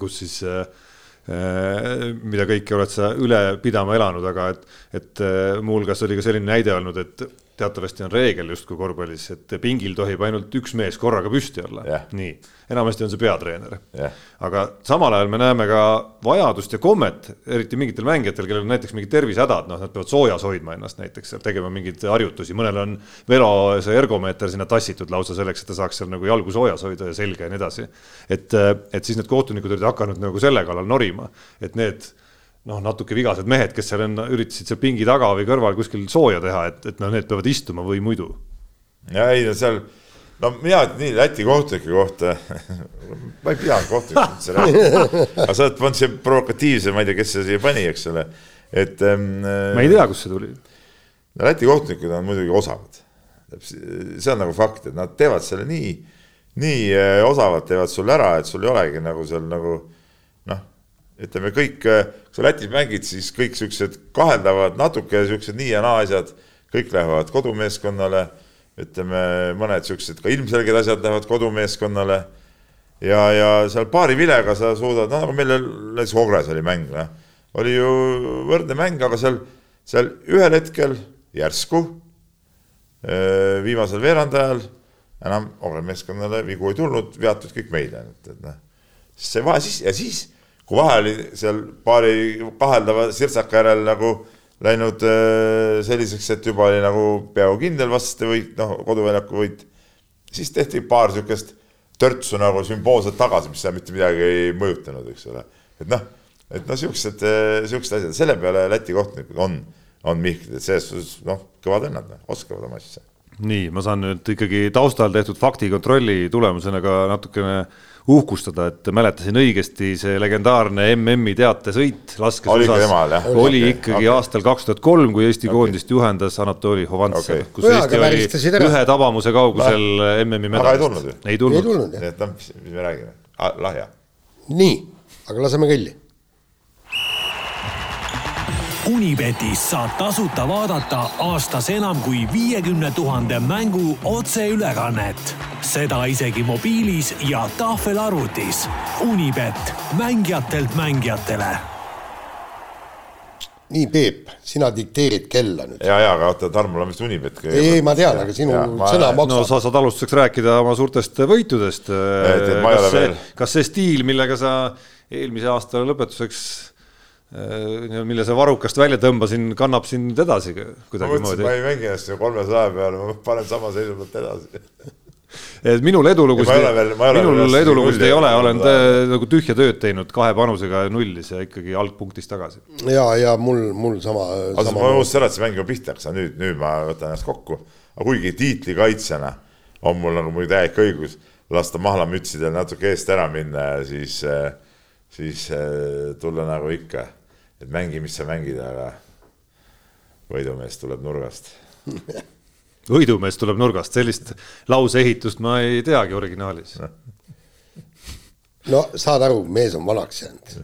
kus siis äh, Äh, mida kõike oled sa üle pidama elanud, aga et, et äh, muuhulgas oli ka selline näide olnud, et teatavasti on reegel justkui korvpallis, et pingil tohib ainult üks mees korraga püsti olla. Yeah., nii, enamasti on see peatreener. Yeah.. aga samal ajal me näeme ka vajadust ja kommet, eriti mingitel mängijatel, kellel on näiteks mingid tervisehädad, noh, nad peavad soojas hoidma ennast näiteks, tegema mingeid harjutusi, mõnel on velo see ergomeeter sinna tassitud lausa selleks, et ta saaks seal nagu jalgu soojas hoida ja selga ja nii edasi. et, et siis need kohtunikud olid hakanud nagu selle kallal norima, et need noh, natuke vigased mehed, kes seal on, üritasid seal pingi taga või kõrval kuskil sooja teha, et, et noh, need peavad istuma või muidu. ja ei no seal, no mina nii Läti kohtunike kohta ma ei pea kohtunikest üldse rääkima, aga sa oled pannud siia provokatiivse, ma ei tea, kes see siia pani, eks ole, et ähm,. ma ei tea, kust see tuli. no Läti kohtunikud on muidugi osavad. see on nagu fakt, et nad teevad selle nii, nii äh, osavalt teevad sulle ära, et sul ei olegi nagu seal nagu noh ütleme kõik, kui sa Lätis mängid, siis kõik siuksed kaheldavad, natuke siuksed nii ja naa asjad, kõik lähevad kodumeeskonnale. ütleme, mõned siuksed ka ilmselged asjad lähevad kodumeeskonnale. ja, ja seal paari vilega sa suudad, no nagu meil näiteks Ogres oli mäng, noh. oli ju võrdne mäng, aga seal, seal ühel hetkel järsku viimasel veerandajal enam Ogre meeskonnale vigu ei tulnud, veatud kõik meile, et, et noh. see vahe siis ja siis kui vahe oli seal paari kaheldava sirtsaka järel nagu läinud äh, selliseks, et juba oli nagu peaaegu kindel vastaste võit, noh, koduväljaku võit, siis tehti paar niisugust törtsu nagu sümboolselt tagasi, mis seal mitte midagi ei mõjutanud, eks ole. et noh, et noh, niisugused, niisugused asjad, selle peale Läti kohtunikud on, on Mihklid, et selles suhtes noh, kõvad vennad, noh, oskavad oma asja. nii, ma saan nüüd ikkagi taustal tehtud faktikontrolli tulemusena ka natukene äh, uhkustada, et mäletasin õigesti, see legendaarne MM-i teatesõit laskesuusas oli, oli okay, ikkagi okay. aastal kaks tuhat kolm, kui Eesti okay. koondist juhendas Anatoli Hovantsev okay., kus Või Eesti oli ühe tabamuse kaugusel MM-i medalist. ei tulnud ju? ei tulnud, nii et noh, mis me räägime ah,, lahja. nii, aga laseme kõlli Unibetis saab tasuta vaadata aastas enam kui viiekümne tuhande mängu otseülekannet. Seda isegi mobiilis ja tahvelarvutis. Unibet, mängijatelt mängijatele nii, Peep, sina dikteerid kella nüüd. ja, ja, aga oota, Tarmol on vist Unibet. ei, ei, ma tean, aga sinu ja, ma... sõna maksab. no sa saad alustuseks rääkida oma suurtest võitudest. kas see, kas see stiil, millega sa eelmise aasta lõpetuseks Äh, mille sa varrukast välja tõmbasin, kannab sind edasi kuidagimoodi. ma ei mängi ennast ju kolmesaja peale, ma panen sama seisu pealt edasi et minul edulugusid, minul edulugusid ei ole, olen nagu tühja tööd teinud kahe panusega nullis ja ikkagi algpunktis tagasi. ja, ja mul, mul sama. aga ma unustasin ära, et see mäng juba pihta hakkas, nüüd, nüüd ma võtan ennast kokku. aga kuigi tiitlikaitsjana on mul nagu muidu täielik õigus lasta mahlamütsidel natuke eest ära minna ja siis, siis tulla nagu ikka et mängi, mis sa mängid, aga võidumees tuleb nurgast võidumees tuleb nurgast, sellist lauseehitust ma ei teagi originaalis. no saad aru, mees on vanaks jäänud.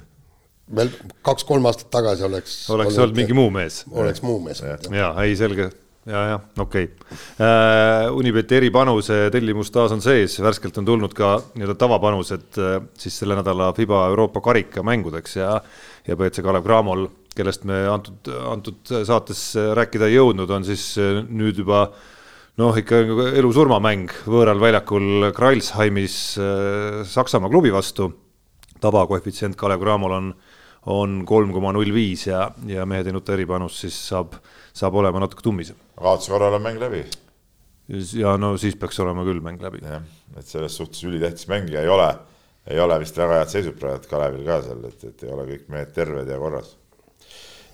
veel kaks-kolm aastat tagasi oleks. oleks olnud mingi muu mees. oleks muu mees. ja ei, selge ja, jah, okei okay. äh,. Unibeti eripanuse tellimus taas on sees, värskelt on tulnud ka nii-öelda tavapanused äh, siis selle nädala Fiba Euroopa karika mängudeks ja, ja BC Kalev Cramol, kellest me antud, antud saates rääkida ei jõudnud, on siis äh, nüüd juba noh, ikka elu-surmamäng võõral väljakul Kreilsheimis äh, Saksamaa klubi vastu. tabakoefitsient Kalev Cramol on, on kolm koma null viis ja, ja mehe teinud eripanus siis saab saab olema natuke tummisem. kaotuse korral on mäng läbi. ja no siis peaks olema küll mäng läbi. jah, et selles suhtes ülitähtis mängija ei ole, ei ole vist väga head seisud praegu Kalevil ka seal, et, et ei ole kõik mehed terved ja korras.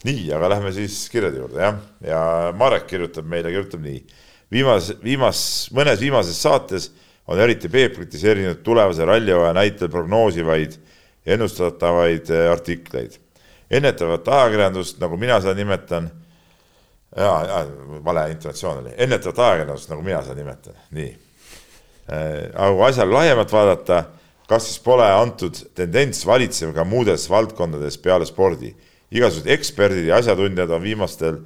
nii, aga lähme siis kirjade juurde jah, ja Marek kirjutab meile, kirjutab nii. Viimas, viimas, mõnes viimases saates on eriti Peep kritiseerinud tulevase rallihooaja näitel prognoosivaid ja ennustatavaid eh, artikleid. ennetavat ajakirjandust, nagu mina seda nimetan ja, ja vale intonatsioon oli, ennetavat ajakirjandust, nagu mina seda nimetan, nii. Äh, aga kui asjale laiemalt vaadata, kas siis pole antud tendents valitsev ka muudes valdkondades peale spordi? igasugused eksperdid ja asjatundjad on viimastel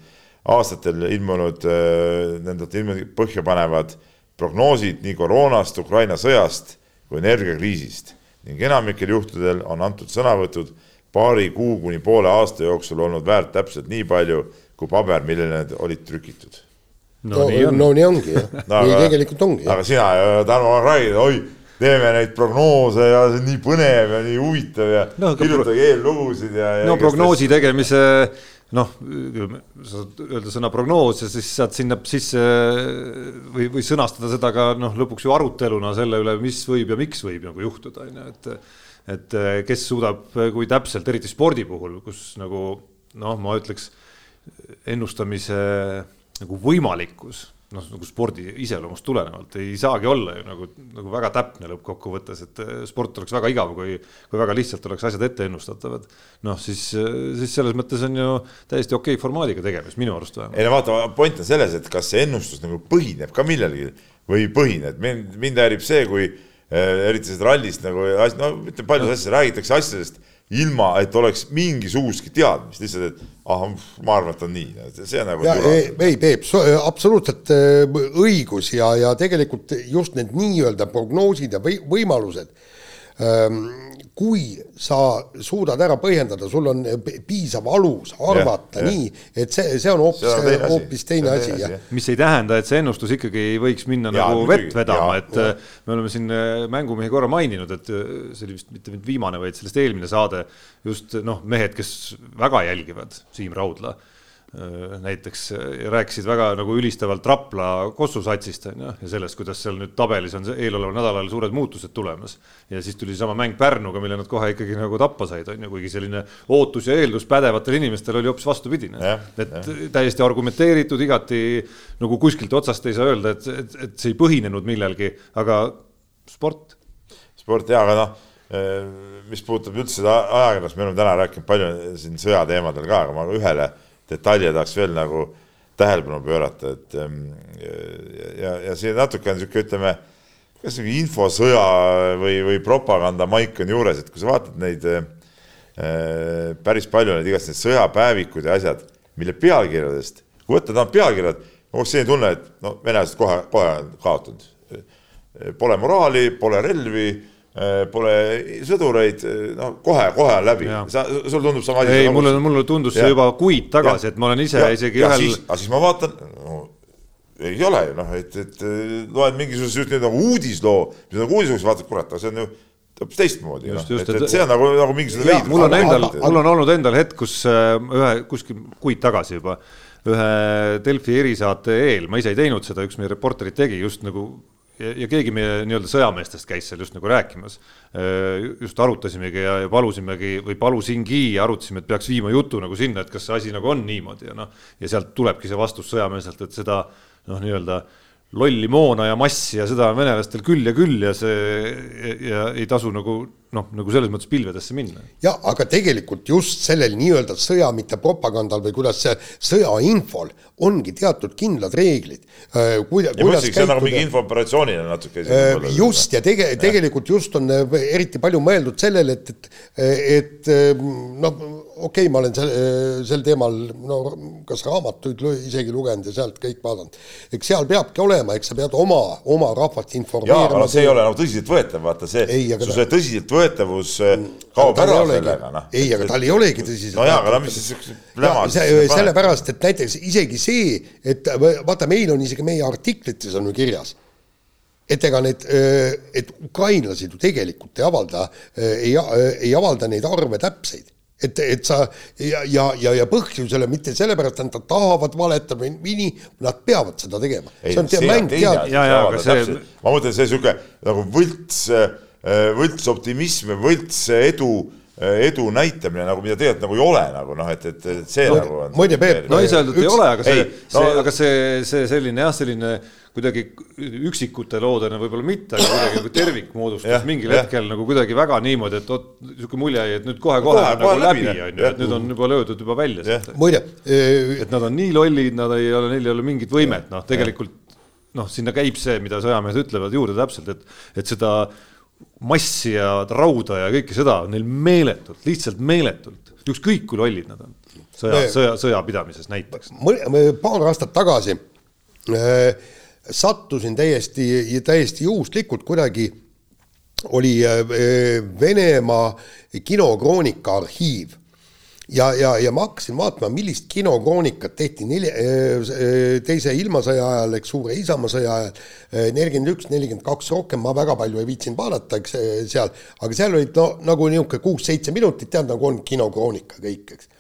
aastatel ilmunud, äh, nendelt ilmunud põhjapanevad prognoosid nii koroonast, Ukraina sõjast kui energiakriisist ning enamikel juhtudel on antud sõnavõtud paari kuu kuni poole aasta jooksul olnud väärt täpselt nii palju kui paber, millele need olid trükitud. no, no nii on, no, nii ongi jah no, nii aga, tegelikult ongi. aga sina Tarmo, räägid, oi, teeme neid prognoose ja see on nii põnev ja nii huvitav ja no, kirjutage eellugusid ja, ja. no prognoosi tegemise noh, sa saad öelda sõna prognoos ja siis saad sinna sisse või, või sõnastada seda ka noh, lõpuks ju aruteluna selle üle, mis võib ja miks võib nagu juhtuda, on ju, et et kes suudab, kui täpselt, eriti spordi puhul, kus nagu noh, ma ütleks ennustamise nagu võimalikkus, noh, nagu spordi iseloomust tulenevalt ei saagi olla ju nagu, nagu väga täpne lõppkokkuvõttes, et eh, sport oleks väga igav, kui, kui väga lihtsalt oleks asjad ette ennustatavad. noh, siis, siis selles mõttes on ju täiesti okei formaadiga tegemist, minu arust vähemalt. ei no vaata, point on selles, et kas see ennustus nagu põhineb ka millelgi või ei põhine, et mind, mind häirib see, kui äh, eriti sellest rallist nagu, no ütleme, paljudes asjades räägitakse asjadest ilma, et oleks mingisugustki teadmist, lihtsalt, et ah, ma arvan, et on nii, see on nagu. ei, ei Peep, absoluutselt äh, õigus ja, ja tegelikult just need nii-öelda prognoosid ja või, võimalused kui sa suudad ära põhjendada, sul on piisav alus arvata ja, nii, et see, see on hoopis, hoopis teine asi, jah. mis ei tähenda, et see ennustus ikkagi ei võiks minna ja, nagu vett vedama, et ja. Äh, me oleme siin äh, mängumehi korra maininud, et äh, see oli vist mitte viimane, vaid sellest eelmine saade, just noh, mehed, kes väga jälgivad Siim Raudla näiteks äh, rääkisid väga nagu ülistavalt Rapla Kossu satsist on ju ja sellest, kuidas seal nüüd tabelis on eeloleval nädalal suured muutused tulemas. ja siis tuli seesama mäng Pärnuga, mille nad kohe ikkagi nagu tappa said, on ju, kuigi selline ootus ja eeldus pädevatel inimestel oli hoopis vastupidine. et ja. täiesti argumenteeritud, igati nagu kuskilt otsast ei saa öelda, et, et, et see ei põhinenud millelgi, aga sport. sport jaa, aga noh eh, mis puudutab üldse ajakirjandust, me oleme täna rääkinud palju siin sõjateemadel ka, aga ma ühele detaile tahaks veel nagu tähelepanu pöörata, et ähm, ja, ja see natuke on niisugune, ütleme, kas niisugune infosõja või, või propaganda maik on juures, et kui sa vaatad neid äh, päris palju neid igast neid sõjapäevikud ja asjad, mille pealkirjadest, kui võtta taha pealkirjad, oleks selline tunne, et no venelased kohe, kohe on kaotanud. Pole moraali, pole relvi pole sõdureid, äh, no kohe-kohe on läbi, sa, sul tundub sama asi? ei, mulle, mulle tundus see juba kuid tagasi, et ma olen ise ja, isegi ja ühel. aga siis ma vaatan no,, ei ole ju noh, et, et loed mingisuguse just nagu uudisloo, mis on siis vaatad, kurat, aga see on ju hoopis teistmoodi, noh, et, et see on nagu, nagu mingisugune veidus. mul on endal, mul on olnud endal hetk, kus äh, ühe kuskil kuid tagasi juba ühe Delfi erisaate eel, ma ise ei teinud seda, üks meie reporterid tegi just nagu ja, ja keegi meie nii-öelda sõjameestest käis seal just nagu rääkimas. Äh, just arutasimegi ja, ja palusimegi või palusingi ja arutasime, et peaks viima jutu nagu sinna, et kas see asi nagu on niimoodi ja noh, ja sealt tulebki see vastus sõjameeselt, et seda noh, nii-öelda lolli moona ja massi ja seda on venelastel küll ja küll ja see ja, ja ei tasu nagu noh, nagu selles mõttes pilvedesse minna. jah, aga tegelikult just sellel nii-öelda sõja, mitte propagandal või kuidas see sõjainfol ongi teatud kindlad reeglid äh,. Kuida, ja mõtlesin, see on nagu mingi infooperatsioonina natuke äh,. just ja tege-, tegelikult just on äh, eriti palju mõeldud sellele, et, et, et noh, okei okay,, ma olen sel, sel teemal no kas raamatuid isegi lugenud ja sealt kõik vaadanud. eks seal peabki olema, eks sa pead oma, oma rahvast informeerima. jaa, aga noh, see ei ole nagu tõsiseltvõetav, vaata see, su see tõsiseltvõetavus kaob ära sellega, noh. ei, aga tal ei olegi tõsiselt. no jaa, aga no mis siis siukse pläma sellepärast, et näiteks isegi see, et vaata, meil on isegi meie artiklites on ju kirjas, et ega need, et ukrainlased ju tegelikult ei avalda, ei, ei avalda neid arve täpseid et, et sa ja, ja, ja, ja põhjusele mitte sellepärast, et nad tahavad valetada või nii, nad peavad seda tegema. see on see mäng teadmine. See... ma mõtlen, see sihuke nagu võlts, võltsoptimism ja võlts edu edu näitamine nagu, mida tegelikult nagu ei ole nagu noh, et, et, et see no, nagu on. muide, Peep. no ei saa öelda, et ei ole, aga see, see no,, aga see, see selline jah, selline kuidagi üksikute loodena võib-olla mitte, aga kuidagi nagu tervikmoodustus mingil ja. hetkel nagu kuidagi väga niimoodi, et vot niisugune mulje jäi, et nüüd kohe-kohe on nagu läbi, on ju, et nüüd on juba löödud juba välja. muide. et nad on nii lollid, nad ei ole, neil ei ole mingit võimet, noh, tegelikult noh, sinna käib see, mida sõjamehed ütlevad juurde täpselt, et, et seda massi ja rauda ja kõike seda on neil meeletult, lihtsalt meeletult, ükskõik kui lollid nad on sõja, sõja, sõjapidamises näiteks. paar aastat tagasi äh, sattusin täiesti, täiesti juhuslikult kuidagi oli äh, Venemaa kinokroonika arhiiv. Ja, ja, ja ma hakkasin vaatama, millist kinokroonikat tehti nelja, äh, teise ilmasõja ajal, eks suure Isamaasõja ajal, äh, nelikümmend üks, nelikümmend kaks, rohkem ma väga palju ei viitsinud vaadata, eks seal, aga seal olid no nagu niisugune kuus-seitse minutit, tead, nagu on kinokroonika kõik, eks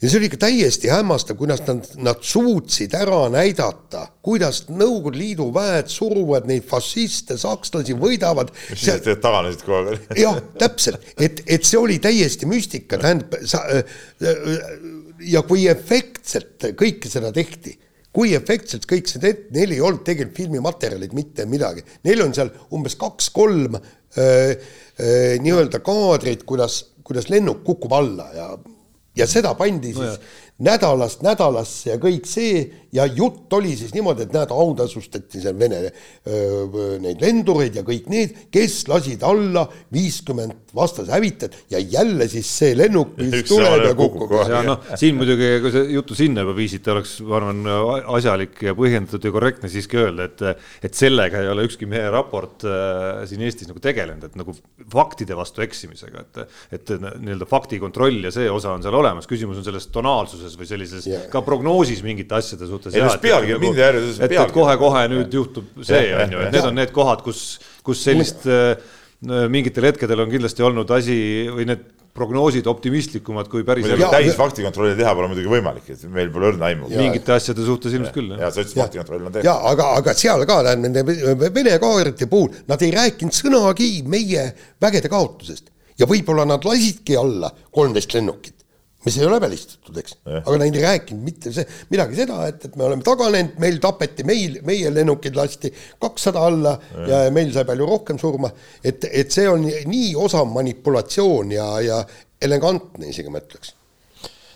ja see oli ikka täiesti hämmastav, kuidas nad, nad suutsid ära näidata, kuidas Nõukogude Liidu väed suruvad neid fašiste, sakslasi, võidavad. mis siis, et taganesid kogu aeg? jah, täpselt, et, et see oli täiesti müstika, tähendab, sa ja kui efektselt kõike seda tehti, kui efektselt kõik see tehti, neil ei olnud tegelikult filmimaterjalid mitte midagi, neil on seal umbes kaks-kolm nii-öelda kaadrit, kuidas, kuidas lennuk kukub alla ja ja seda pandi siis no nädalast nädalasse ja kõik see. Ja jutt oli siis niimoodi, et näed, autasustati seal Vene öö, neid lendureid ja kõik need, kes lasid alla viiskümmend vastase hävitajat ja jälle siis see lennuk, mis tuleb ja kukub. ja noh, siin muidugi, kui see juttu sinna juba viisite, oleks, ma arvan, asjalik ja põhjendatud ja korrektne siiski öelda, et et sellega ei ole ükski meie raport äh, siin Eestis nagu tegelenud, et nagu faktide vastu eksimisega, et et nii-öelda faktikontroll ja see osa on seal olemas, küsimus on selles tonaalsuses arvamuses või sellises yeah. ka prognoosis mingite asjade suhtes. pealkiri nagu, mind ei häiri. et, et kohe-kohe nüüd juhtub see on ju, et need on need kohad, kus, kus sellist äh, mingitel hetkedel on kindlasti olnud asi või need prognoosid optimistlikumad kui päris täis faktikontrolli teha pole muidugi võimalik, et meil pole õrna aimu. mingite asjade suhtes ilmselt küll. ja sa ütlesid, faktikontroll on tehtud. ja aga, aga seal ka nende Vene kaadrite puhul nad ei rääkinud sõnagi meie vägede kaotusest ja võib-olla nad lasidki alla kolmteist lennukit mis ei ole välistatud, eks, aga nad ei rääkinud mitte see, midagi seda, et, et me oleme taganenud, meil tapeti, meil, meie lennukid lasti kakssada alla ja, ja meil sai palju rohkem surma, et, et see on nii osav manipulatsioon ja, ja elegantne isegi ma ütleks.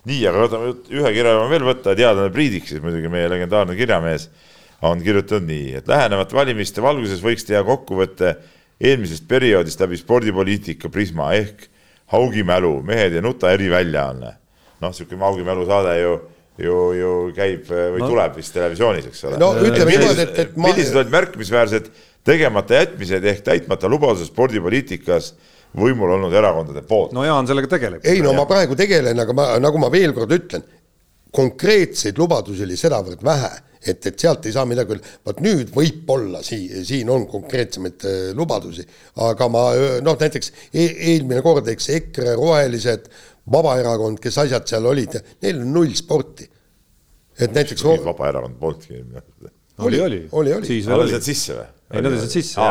nii, aga võtame ühe kirja veel võtta, teadlane Priidik siis muidugi meie legendaarne kirjamees on kirjutanud nii, et lähenevate valimiste valguses võiks teha kokkuvõtte eelmisest perioodist läbi spordipoliitika prisma ehk Haugi mälu, mehed ei nuta eriväljaanne. noh, niisugune Haugi mälu saade ju ju, ju käib või no. tuleb vist televisioonis, eks ole. no ütleme niimoodi, et, et ma... millised olid märkimisväärsed tegemata jätmised ehk täitmata lubadused spordipoliitikas võimul olnud erakondade poolt? no Jaan sellega tegeleb. ei no ma praegu tegelen, aga ma, nagu ma veel kord ütlen, konkreetseid lubadusi oli sedavõrd vähe et, et sealt ei saa midagi öelda, vot nüüd võib-olla siin, siin on konkreetsemaid äh, lubadusi, aga ma noh, näiteks e eelmine kord, eks EKRE, Rohelised, Vabaerakond, kes asjad seal olid, neil on null sporti. et näiteks Vabaerakond polnudki oli, oli, oli, oli. siis veel oli. sisse või? ei, nad olid sisse.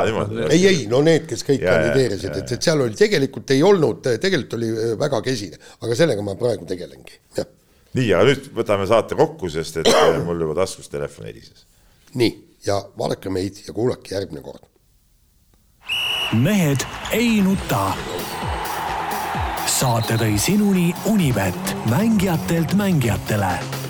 ei, ei, no need, kes kõik kandideerisid, et, et seal oli tegelikult ei olnud, tegelikult oli äh, väga kesine, aga sellega ma praegu tegelengi, jah nii, aga nüüd võtame saate kokku, sest et äh, mul juba taskus telefon helises. nii, ja vaadake meid ja kuulake järgmine kord. mehed ei nuta. saate tõi sinuni Unibet, mängijatelt mängijatele